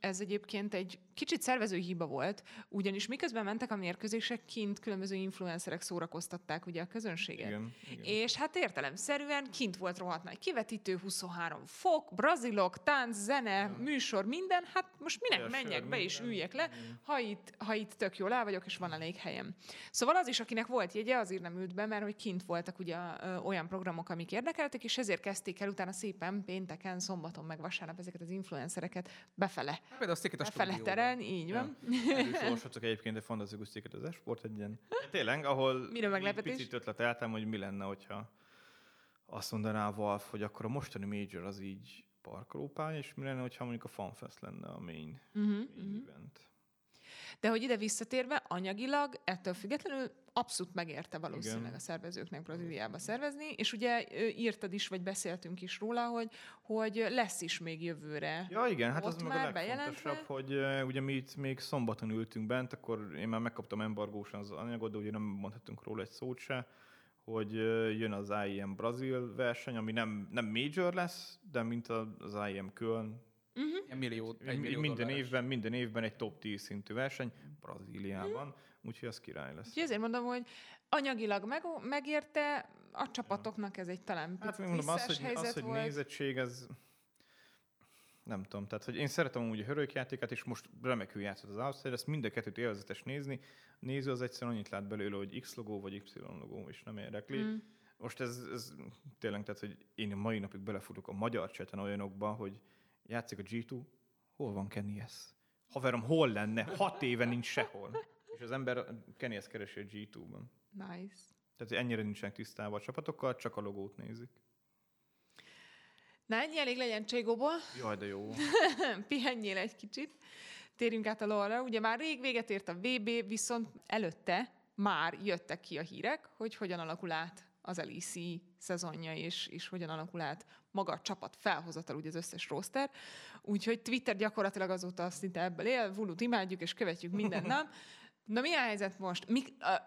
ez egyébként egy kicsit szervező hiba volt, ugyanis miközben mentek a mérkőzések, kint különböző influencerek szórakoztatták ugye a közönséget. Igen, igen. És hát értelemszerűen kint volt rohadt nagy kivetítő, 23 fok, brazilok, tánc, zene, ja. műsor, minden, hát most minek Olyan menjek be és üljek le, ha itt, ha itt tök jól el vagyok, és van elég helyem. Szóval az is, akinek volt jegye, azért nem ült be, mert hogy kint voltak ugye olyan programok, amik érdekeltek, és ezért kezdték el utána szépen pénteken, szombaton, meg vasárnap ezeket az influencereket befele. Hát, például cikket a befele terelni, így van. Ja. Olvashatok egyébként egy fantasztikus cikket az esport egyen. Tényleg, ahol Mire meglepetés? picit ötleteltem, hogy mi lenne, hogyha azt mondaná a Valve, hogy akkor a mostani Major az így parkolópálya, és mi lenne, hogyha mondjuk a FanFest lenne a main, uh-huh, main uh-huh. De hogy ide visszatérve, anyagilag ettől függetlenül abszolút megérte valószínűleg Igen. a szervezőknek Brazíliába szervezni, és ugye írtad is, vagy beszéltünk is róla, hogy, hogy lesz is még jövőre. Ja, igen, hát az meg a legfontosabb, hogy ugye mi itt még szombaton ültünk bent, akkor én már megkaptam embargósan az anyagot, de ugye nem mondhatunk róla egy szót se, hogy jön az IEM Brazil verseny, ami nem, nem major lesz, de mint az IEM Köln, Uh-huh. Millió, egy millió minden évben, minden évben egy top 10 szintű verseny Brazíliában, uh-huh. úgyhogy az király lesz. Úgyhogy ezért mondom, hogy anyagilag meg, megérte, a csapatoknak ez egy talán hát, mondom, az, hogy, helyzet az, hogy volt. nézettség, ez nem tudom, tehát hogy én szeretem úgy a hörőkjátékát, és most remekül játszott az Outsider, ezt mind a kettőt élvezetes nézni. Néző az egyszerűen annyit lát belőle, hogy X logó vagy Y logó, és nem érdekli. Mm. Most ez, ez tényleg, tehát, hogy én a mai napig belefutok a magyar cseten olyanokba, hogy játszik a G2, hol van Kenny S? Haverom, hol lenne? Hat éve nincs sehol. És az ember Kenny ezt keresi a G2-ban. Nice. Tehát ennyire nincsenek tisztában a csapatokkal, csak a logót nézik. Na, ennyi elég legyen Cségóból. Jaj, de jó. Pihenjél egy kicsit. Térjünk át a lore Ugye már rég véget ért a VB, viszont előtte már jöttek ki a hírek, hogy hogyan alakul át az LEC szezonja, és, és hogyan alakul át maga a csapat felhozatal, ugye az összes roster. Úgyhogy Twitter gyakorlatilag azóta szinte ebből él, Vulut imádjuk, és követjük minden nap. Na mi a helyzet most? Mi,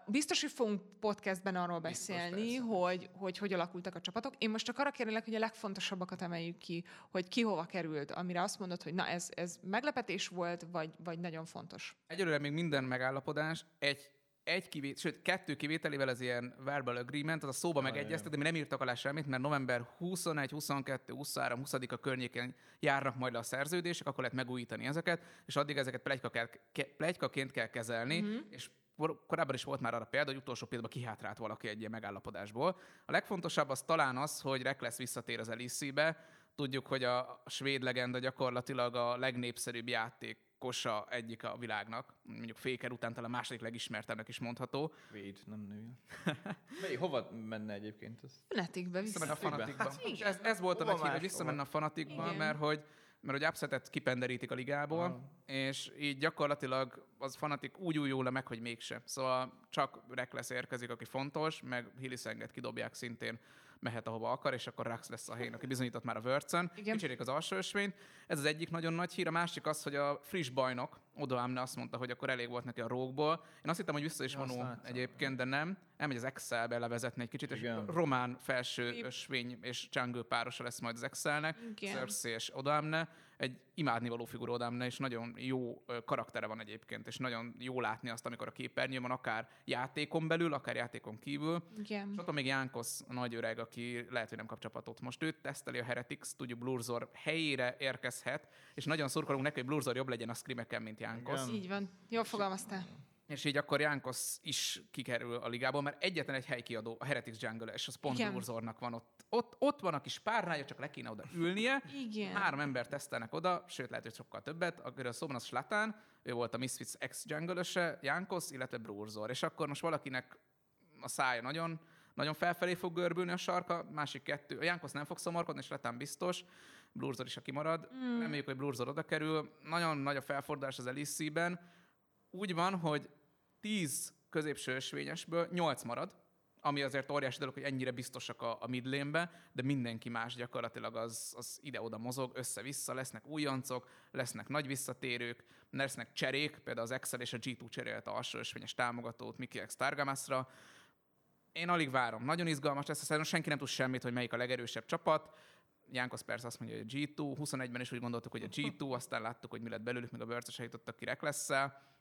biztos, hogy fogunk podcastben arról beszélni, biztos, hogy, hogy hogy alakultak a csapatok. Én most csak arra kérlek, hogy a legfontosabbakat emeljük ki, hogy ki hova került, amire azt mondod, hogy na ez, ez meglepetés volt, vagy, vagy nagyon fontos. Egyelőre még minden megállapodás egy egy kivét, sőt, kettő kivételével az ilyen verbal agreement, az a szóba megegyeztek, de mi nem írtak alá semmit, mert november 21, 22, 23, 20 a környékén járnak majd le a szerződések, akkor lehet megújítani ezeket, és addig ezeket plegykaként kell kezelni, mm-hmm. és korábban is volt már arra példa, hogy utolsó pillanatban kihátrált valaki egy ilyen megállapodásból. A legfontosabb az talán az, hogy Rekles visszatér az LEC-be. Tudjuk, hogy a svéd legenda gyakorlatilag a legnépszerűbb játék kosa egyik a világnak, mondjuk Féker után talán a második legismertebbnek is mondható. Véd, nem nő. Mely, hova menne egyébként? Ez? Fanatikbe visszamenne a fanatikba. Hát, ez, ez volt a meghívás, visszamenne a fanatikba, igen. mert hogy mert hogy upsetet kipenderítik a ligából, ah. és így gyakorlatilag az fanatik úgy újul le meg, hogy mégse. Szóval csak Rekles érkezik, aki fontos, meg Hillisenget kidobják szintén mehet ahova akar, és akkor Rax lesz a helyén, aki bizonyított már a Wörcön. Kicserék az alsó ösvényt. Ez az egyik nagyon nagy hír. A másik az, hogy a friss bajnok, Odo Amne azt mondta, hogy akkor elég volt neki a rókból. Én azt hittem, hogy vissza is vonul egyébként, de nem. Elmegy az Excelbe levezetni egy kicsit, Igen. és román felső ösvény és Jungle párosa lesz majd az Excelnek. Cersei és Odo Amne egy imádnivaló figura Odámne, és nagyon jó karaktere van egyébként, és nagyon jó látni azt, amikor a képernyőn van, akár játékon belül, akár játékon kívül. Igen. És ott van még Jánkosz, a nagy öreg, aki lehet, hogy nem kap csapatot. Most őt teszteli a Heretics, tudjuk Blurzor helyére érkezhet, és nagyon szurkolunk neki, hogy Blurzor jobb legyen a scrimeken, mint Jánkosz. Így van, jól fogalmaztál és így akkor Jánkosz is kikerül a ligából, mert egyetlen egy helykiadó, a Heretics Jungle, és az pont Burzornak van ott. ott. Ott van a kis párnája, csak le kéne oda ülnie. Igen. Három ember tesztelnek oda, sőt lehet, hogy sokkal többet. Van, az Slatán, ő volt a Misfits ex jungle Jánkosz, illetve Brurzor. És akkor most valakinek a szája nagyon, nagyon felfelé fog görbülni a sarka, másik kettő, a Jánkosz nem fog szomorkodni, és Letán biztos, Blurzor is, aki marad. Mm. Reméljük, hogy Blurzor oda kerül. Nagyon nagy a felfordulás az Elise-ben. Úgy van, hogy 10 középső ösvényesből 8 marad, ami azért óriási dolog, hogy ennyire biztosak a, a midlénbe, de mindenki más gyakorlatilag az, az ide-oda mozog, össze-vissza, lesznek újoncok, lesznek nagy visszatérők, lesznek cserék, például az Excel és a G2 cserélt alsó ösvényes támogatót Miki Stargamasra. Én alig várom. Nagyon izgalmas lesz, szerintem senki nem tud semmit, hogy melyik a legerősebb csapat. Jánkos persze azt mondja, hogy a G2, 21-ben is úgy gondoltuk, hogy a G2, aztán láttuk, hogy mi lett belőlük, még a Börcös jutottak ki Reckless-szel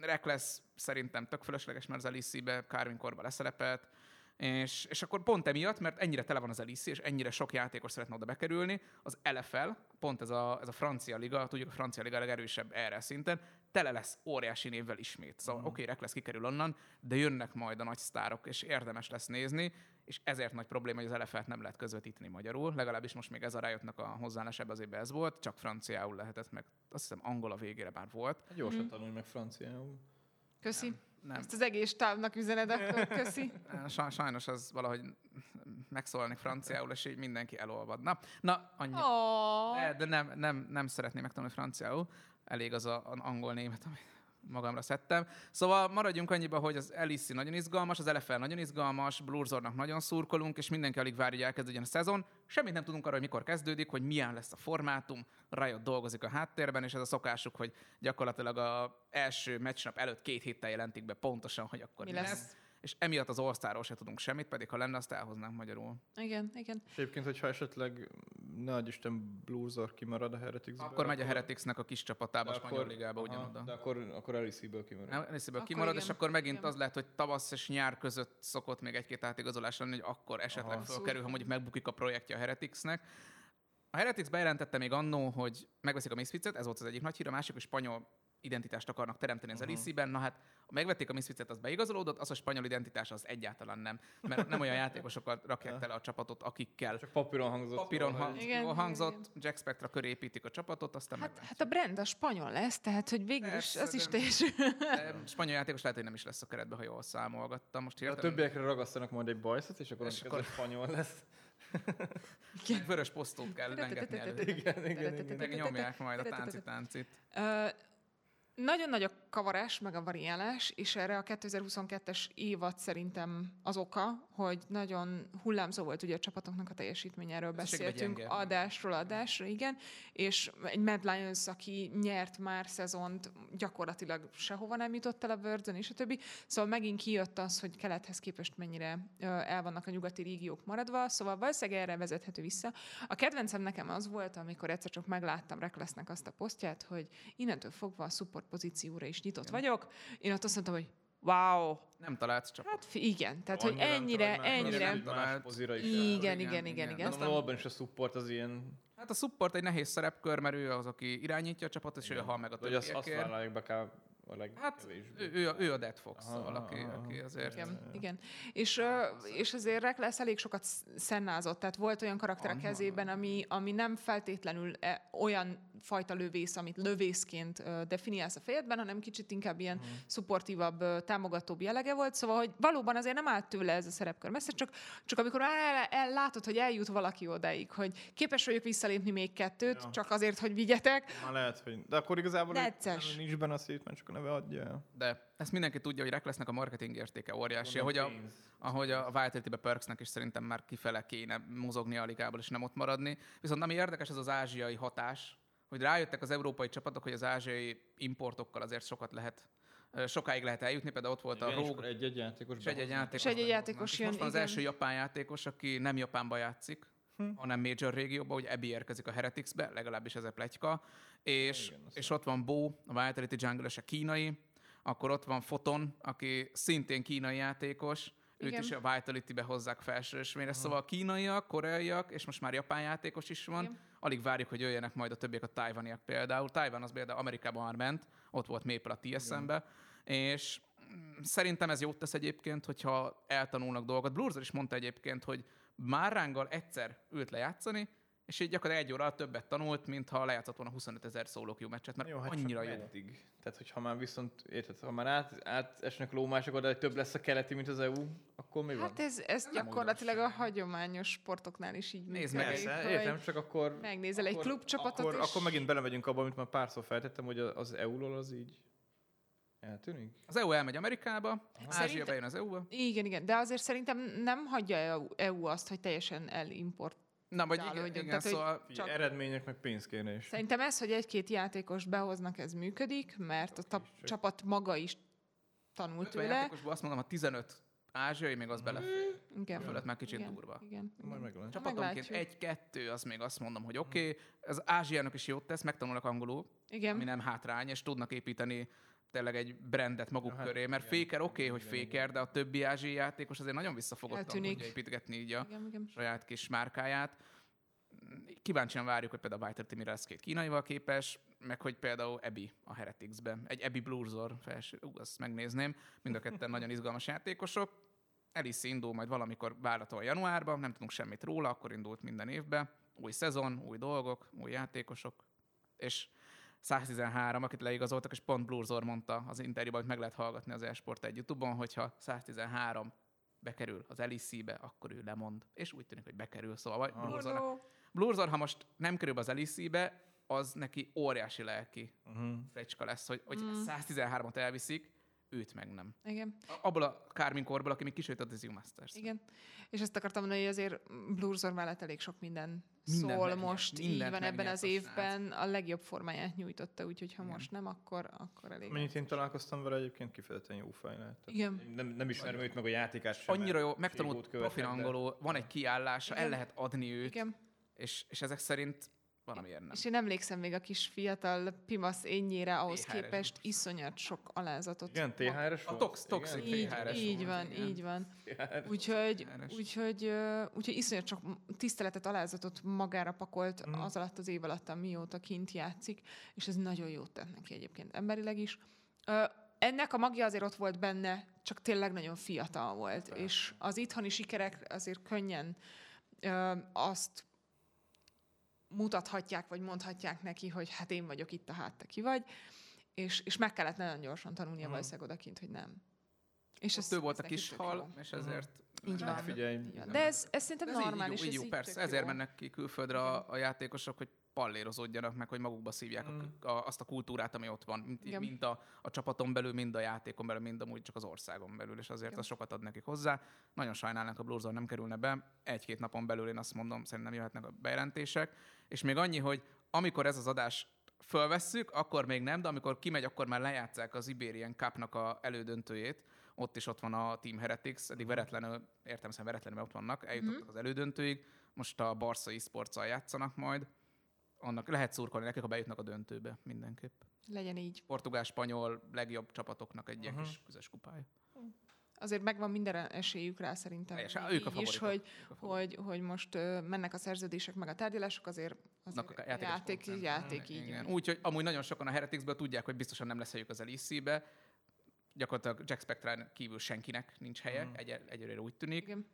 Reckless szerintem tök fölösleges, mert az Alice-be Carvin korba leszerepelt, és, és akkor pont emiatt, mert ennyire tele van az Alice, és ennyire sok játékos szeretne oda bekerülni, az LFL, pont ez a, ez a francia liga, tudjuk, a francia liga a legerősebb erre szinten, tele lesz óriási névvel ismét. Szóval mm. oké, okay, Reckless kikerül onnan, de jönnek majd a nagy sztárok, és érdemes lesz nézni, és ezért nagy probléma, hogy az LFL-t nem lehet közvetíteni magyarul. Legalábbis most még ez a rájöttnek a hozzáállás ebbe az évben ez volt, csak franciául lehetett, meg azt hiszem angol a végére már volt. Hát gyorsan mm. tanulj meg franciául. Köszi. Nem. Nem. Ezt az egész távnak üzened, akkor köszi. Sajnos az valahogy megszólalni franciául, és így mindenki elolvadna. Na, annyi. Oh. De, de nem, nem, nem szeretném megtanulni franciául. Elég az a, az angol-német, amit magamra szedtem. Szóval maradjunk annyiba, hogy az Alice nagyon izgalmas, az LFL nagyon izgalmas, Blurzornak nagyon szurkolunk, és mindenki alig várja, hogy elkezdődjön a szezon. Semmit nem tudunk arra, hogy mikor kezdődik, hogy milyen lesz a formátum. Riot dolgozik a háttérben, és ez a szokásuk, hogy gyakorlatilag a első meccsnap előtt két héttel jelentik be pontosan, hogy akkor mi, mi lesz. lesz és emiatt az all se tudunk semmit, pedig ha lenne, azt elhoznánk magyarul. Igen, igen. És egyébként, hogyha esetleg ne adj Isten Blurzor kimarad a heretics Akkor megy a Hereticsnek a kis csapatába, a spanyol ligába ugyanoda. De akkor, akkor Alice-ből kimarad. Alice-ből kimarad, igen. és akkor megint igen. az lehet, hogy tavasz és nyár között szokott még egy-két átigazolás lenni, hogy akkor esetleg Aha. fölkerül, ha mondjuk megbukik a projektje a Hereticsnek. A Heretics bejelentette még annó, hogy megveszik a Misfits-et, ez volt az egyik nagy hír, a másik, hogy spanyol identitást akarnak teremteni az uh-huh. LEC-ben, na hát megvették a Misfits-et, az beigazolódott, az a spanyol identitás az egyáltalán nem. Mert nem olyan játékosokat rakják tele a csapatot, akikkel Csak papíron hangzott. papíron hang, Igen, hangzott, igen. Jack Spectra köré építik a csapatot, aztán Hát, hát, hát a brand a spanyol lesz, tehát hogy végül is az is teljesül. Spanyol játékos lehet, hogy nem is lesz a keretbe, ha jól számolgattam. Most A hirtelen többiekre ragasztanak majd egy bajszot, és akkor, És akkor- spanyol lesz. vörös posztót kell rengetni elő. Igen, igen, igen. Meg nyomják majd a tánci-táncit. Nagyon nagy a kavarás, meg a variálás, és erre a 2022-es évad szerintem az oka, hogy nagyon hullámzó volt ugye a csapatoknak a Összességben beszéltünk adásról adásra, igen, és egy Mad Lions, aki nyert már szezont, gyakorlatilag sehova nem jutott el a Worldön, és a többi. Szóval megint kijött az, hogy kelethez képest mennyire el vannak a nyugati régiók maradva, szóval valószínűleg erre vezethető vissza. A kedvencem nekem az volt, amikor egyszer csak megláttam Recklessnek azt a posztját, hogy innentől fogva a support pozícióra is nyitott vagyok. Én ott azt mondtam, hogy wow, Nem találsz csapat. hát igen, tehát hogy ennyire, ennyire, igen, igen, igen, igen, igen. igen. Aztán Lolban is a support az ilyen, Hát a support egy nehéz szerepkör, mert ő az, aki irányítja a csapatot, és ő hal meg a hogy azt, azt többiekért. vállalják be kb. a Hát ő, ő, a, ő a Dead fox szóval, aki, aki azért... Igen, igen. És, és azért Reckless elég sokat sz- szennázott, tehát volt olyan karakter a kezében, ami, ami nem feltétlenül e, olyan fajta lövész, amit lövészként definiálsz a fejedben, hanem kicsit inkább ilyen uh-huh. szupportívabb, támogatóbb jellege volt, szóval, hogy valóban azért nem állt tőle ez a szerepkör messze, csak, csak amikor már el, el, látod, hogy eljut valaki odáig, hogy képes vagyok visszalépni még kettőt, Ja. csak azért, hogy vigyetek, Már lehet, hogy... De akkor igazából Necces. nincs benne a szét, mert csak a neve adja el. De ezt mindenki tudja, hogy Recklessnek a marketing értéke óriási, ahogy a, ahogy a Vitality-be Perksnek is szerintem már kifele kéne mozogni a ligából, és nem ott maradni. Viszont ami érdekes, az az ázsiai hatás, hogy rájöttek az európai csapatok, hogy az ázsiai importokkal azért sokat lehet, sokáig lehet eljutni, például ott volt a Igen, és Rogue, egy-egy játékos és egy-egy játékos. Egy-egy játékos jön, most van az igen. első japán játékos, aki nem Japánba játszik, hm. hanem Major régióba, hogy Ebi érkezik a Hereticsbe, legalábbis ez a pletyka, és, Igen, és ott van Bo, a Vitality jungle a kínai, akkor ott van Foton, aki szintén kínai játékos, őt Igen. is a Vitality-be hozzák felsősmére. Szóval a kínaiak, koreaiak, és most már japán játékos is van. Igen. Alig várjuk, hogy jöjjenek majd a többiek a tajvaniak például. Tajvan az például Amerikában már ment, ott volt Maple a TSM-be, és mm, szerintem ez jót tesz egyébként, hogyha eltanulnak dolgot. Blurzor is mondta egyébként, hogy Márránggal egyszer ült lejátszani, és így gyakorlatilag egy óra többet tanult, mint ha lejátszott volna 25 ezer queue meccset, mert Jó, hát annyira jó. meddig? Tehát, hogyha már viszont, érted, ha már át, átesnek lómások oda, hogy több lesz a keleti, mint az EU, akkor mi van? Hát ez, ez Nem gyakorlatilag a hagyományos sportoknál is így Nézd meg, Persze, értem, csak akkor... Megnézel egy akkor, klubcsapatot, akkor, és- akkor megint belemegyünk abba, amit már párszor feltettem, hogy az EU-ról az így eltűnik. Az EU elmegy Amerikába, Ázsia Szerintem- bejön az EU-ba. Igen, igen, de azért szerintem nem hagyja EU, EU azt, hogy teljesen elimport. Na, vagy igen, hogy- igen tehát, hogy- szóval Figyelj, Csak- eredmények, meg pénzkérés. Szerintem ez, hogy egy-két játékos behoznak, ez működik, mert a ta- csak- csapat maga is tanult 50 tőle. játékosból azt mondom, ha 15 ázsiai, még az belefér. Igen. Fölött már kicsit igen, durva. Igen. Majd meglátjuk. Csapatonként meglátjuk. egy-kettő, az még azt mondom, hogy oké. Okay. Az Ázsiának is jót tesz, megtanulnak angolul, Igen. ami nem hátrány, és tudnak építeni tényleg egy brandet maguk Ja, hát köré, mert igen, Faker oké, okay, hogy igen, Faker, de a többi ázsiai játékos azért nagyon visszafogottan Eltűnik. tudja építgetni így a igen, igen. saját kis márkáját. Kíváncsian várjuk, hogy például Vitality mire lesz két kínaival képes, meg hogy például Ebi a Heretics-ben. Egy Ebi Blurzor felső, ú, azt megnézném. Mind a ketten nagyon izgalmas játékosok. Alice indul majd valamikor várhatóan januárban, nem tudunk semmit róla, akkor indult minden évben. Új szezon, új dolgok, új játékosok. És 113, akit leigazoltak, és pont Blurzor mondta az interjúban, hogy meg lehet hallgatni az Esport egy YouTube-on, hogyha 113 bekerül az LEC-be, akkor ő lemond. És úgy tűnik, hogy bekerül, szóval vagy Oh, Blurzor, no. Blurzor, ha most nem kerül az LEC-be, az neki óriási lelki Uh-huh. frecska lesz, hogy, hogy Mm. 113-at elviszik, őt meg nem. Igen. Abból a Carmin korból, aki még kisőtt a Dizzy Masters. Igen. És ezt akartam mondani, hogy azért Blurzor mellett elég sok minden, Mindent szól megnyert, most, így van ebben az évben, a legjobb formáját nyújtotta, úgyhogy ha Igen. most nem, akkor, akkor elég. Mennyit én találkoztam vele egyébként kifejezetten jó fej lehet. Igen. Nem, nem ismerem őt meg a játékát sem. Annyira jó, megtanult de- angolul, van egy kiállása, el Igen. lehet adni őt, Igen. és, és ezek szerint valamiért nem. És én emlékszem még a kis fiatal pimasz énnyére, ahhoz THR-es képest iszonyat sok alázatot. Igen, THR-es A tox, toxic Így, THR-es így volt, van, igen. így van. Úgyhogy, THR-es. úgyhogy, úgyhogy iszonyat sok tiszteletet, alázatot magára pakolt Mm. az alatt az év alatt, mióta kint játszik, és ez nagyon jót tett neki egyébként emberileg is. Ö, ennek a magja azért ott volt benne, csak tényleg nagyon fiatal volt, és az itthoni sikerek azért könnyen ö, azt mutathatják, vagy mondhatják neki, hogy hát én vagyok itt, a hát te ki vagy, és, és meg kellett nagyon gyorsan tanulnia valószínűleg odakint, hogy nem. És Ott ő volt a neki kis hal, és ezért... Így van. Így van. De ez, ez szerintem Ez normális. így, így, ez jó, így persze, ezért jó. mennek ki külföldre a, a játékosok, hogy pallérozódjanak meg, hogy magukba szívják Mm. a, a, azt a kultúrát, ami ott van, mint, Igen. mind a, a csapaton belül, mind a játékon belül, mind amúgy csak az országon belül, és azért Igen. az sokat ad nekik hozzá. Nagyon sajnálnak a Blues nem kerülne be, egy-két napon belül én azt mondom, szerintem jöhetnek a bejelentések, és még annyi, hogy amikor ez az adás fölvesszük, akkor még nem, de amikor kimegy, akkor már lejátszák az Iberian Cup-nak a elődöntőjét, ott is ott van a Team Heretics, eddig veretlenül, értem szerint veretlenül ott vannak, eljutottak az elődöntőig, most a Barca esports játszanak majd, annak lehet szurkolni nekik, ha bejutnak a döntőbe mindenképp. Legyen így. Portugál, spanyol legjobb csapatoknak egy ilyen kis közös kupája. Azért megvan minden esélyük rá szerintem. Még ők a így is, favoritok. hogy, Ők a favoritok. hogy, hogy most mennek a szerződések, meg a tárgyalások, azért, azért a játék, koncern. játék így Igen. amúgy nagyon sokan a Hereticsből tudják, hogy biztosan nem lesz helyük az LEC-be. Gyakorlatilag Jack Spectrán kívül senkinek nincs helye, egy, egyelőre úgy tűnik, Igen.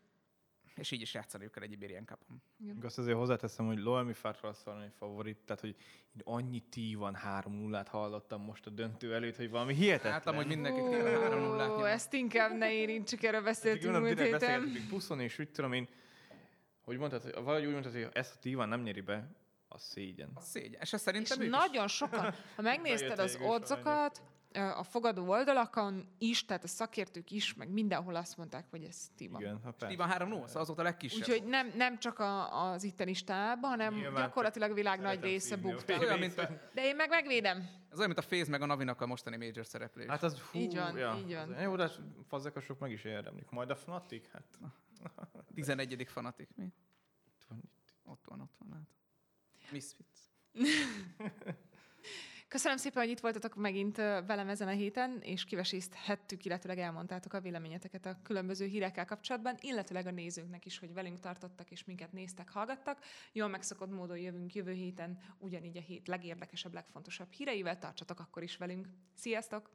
És így is játszani kell egy Iberian Cup-on. Azt azért hozzáteszem, hogy Loemi valami favorit, tehát hogy annyi tí van 3-0-át hallottam most a döntő előtt, hogy valami hihetetlen. Hát amúgy mindenki Ó, 3 0 ezt inkább ne érintsük, erről beszéltünk múlt héten. beszélgetünk puszon, és úgy tudom én, hogy mondtad, hogy valahogy úgy mondtad, hogy ezt a Tívan nem nyeri be, az szégyen. A szégyen. És És szerintem is. nagyon sokan, ha megnézted az is odzokat, a fogadó oldalakon is, tehát a szakértők is, meg mindenhol azt mondták, hogy ez Tiba. Igen, ha van 3 0 szóval az volt a legkisebb. Úgyhogy nem, nem csak a, az itteni stáb, hanem Nyilván gyakorlatilag a világ nagy része bukta. olyan, mint a, De én meg megvédem. ez olyan, mint a Féz meg a Navinak a mostani Major szereplés. Hát az, fú, Így van, ja, így van. Az, jó, de hát fazzekosok meg is érdemlik. Majd a Fnatic, hát 11. fanatik. Mi? itt van itt. Ott van, ott van. Hát. Misfits. Köszönöm szépen, hogy itt voltatok megint velem ezen a héten, és kivesézhettük, illetőleg elmondtátok a véleményeteket a különböző hírekkel kapcsolatban, illetőleg a nézőknek is, hogy velünk tartottak és minket néztek, hallgattak. Jól megszokott módon jövünk jövő héten, ugyanígy a hét legérdekesebb, legfontosabb híreivel. Tartsatok akkor is velünk. Sziasztok!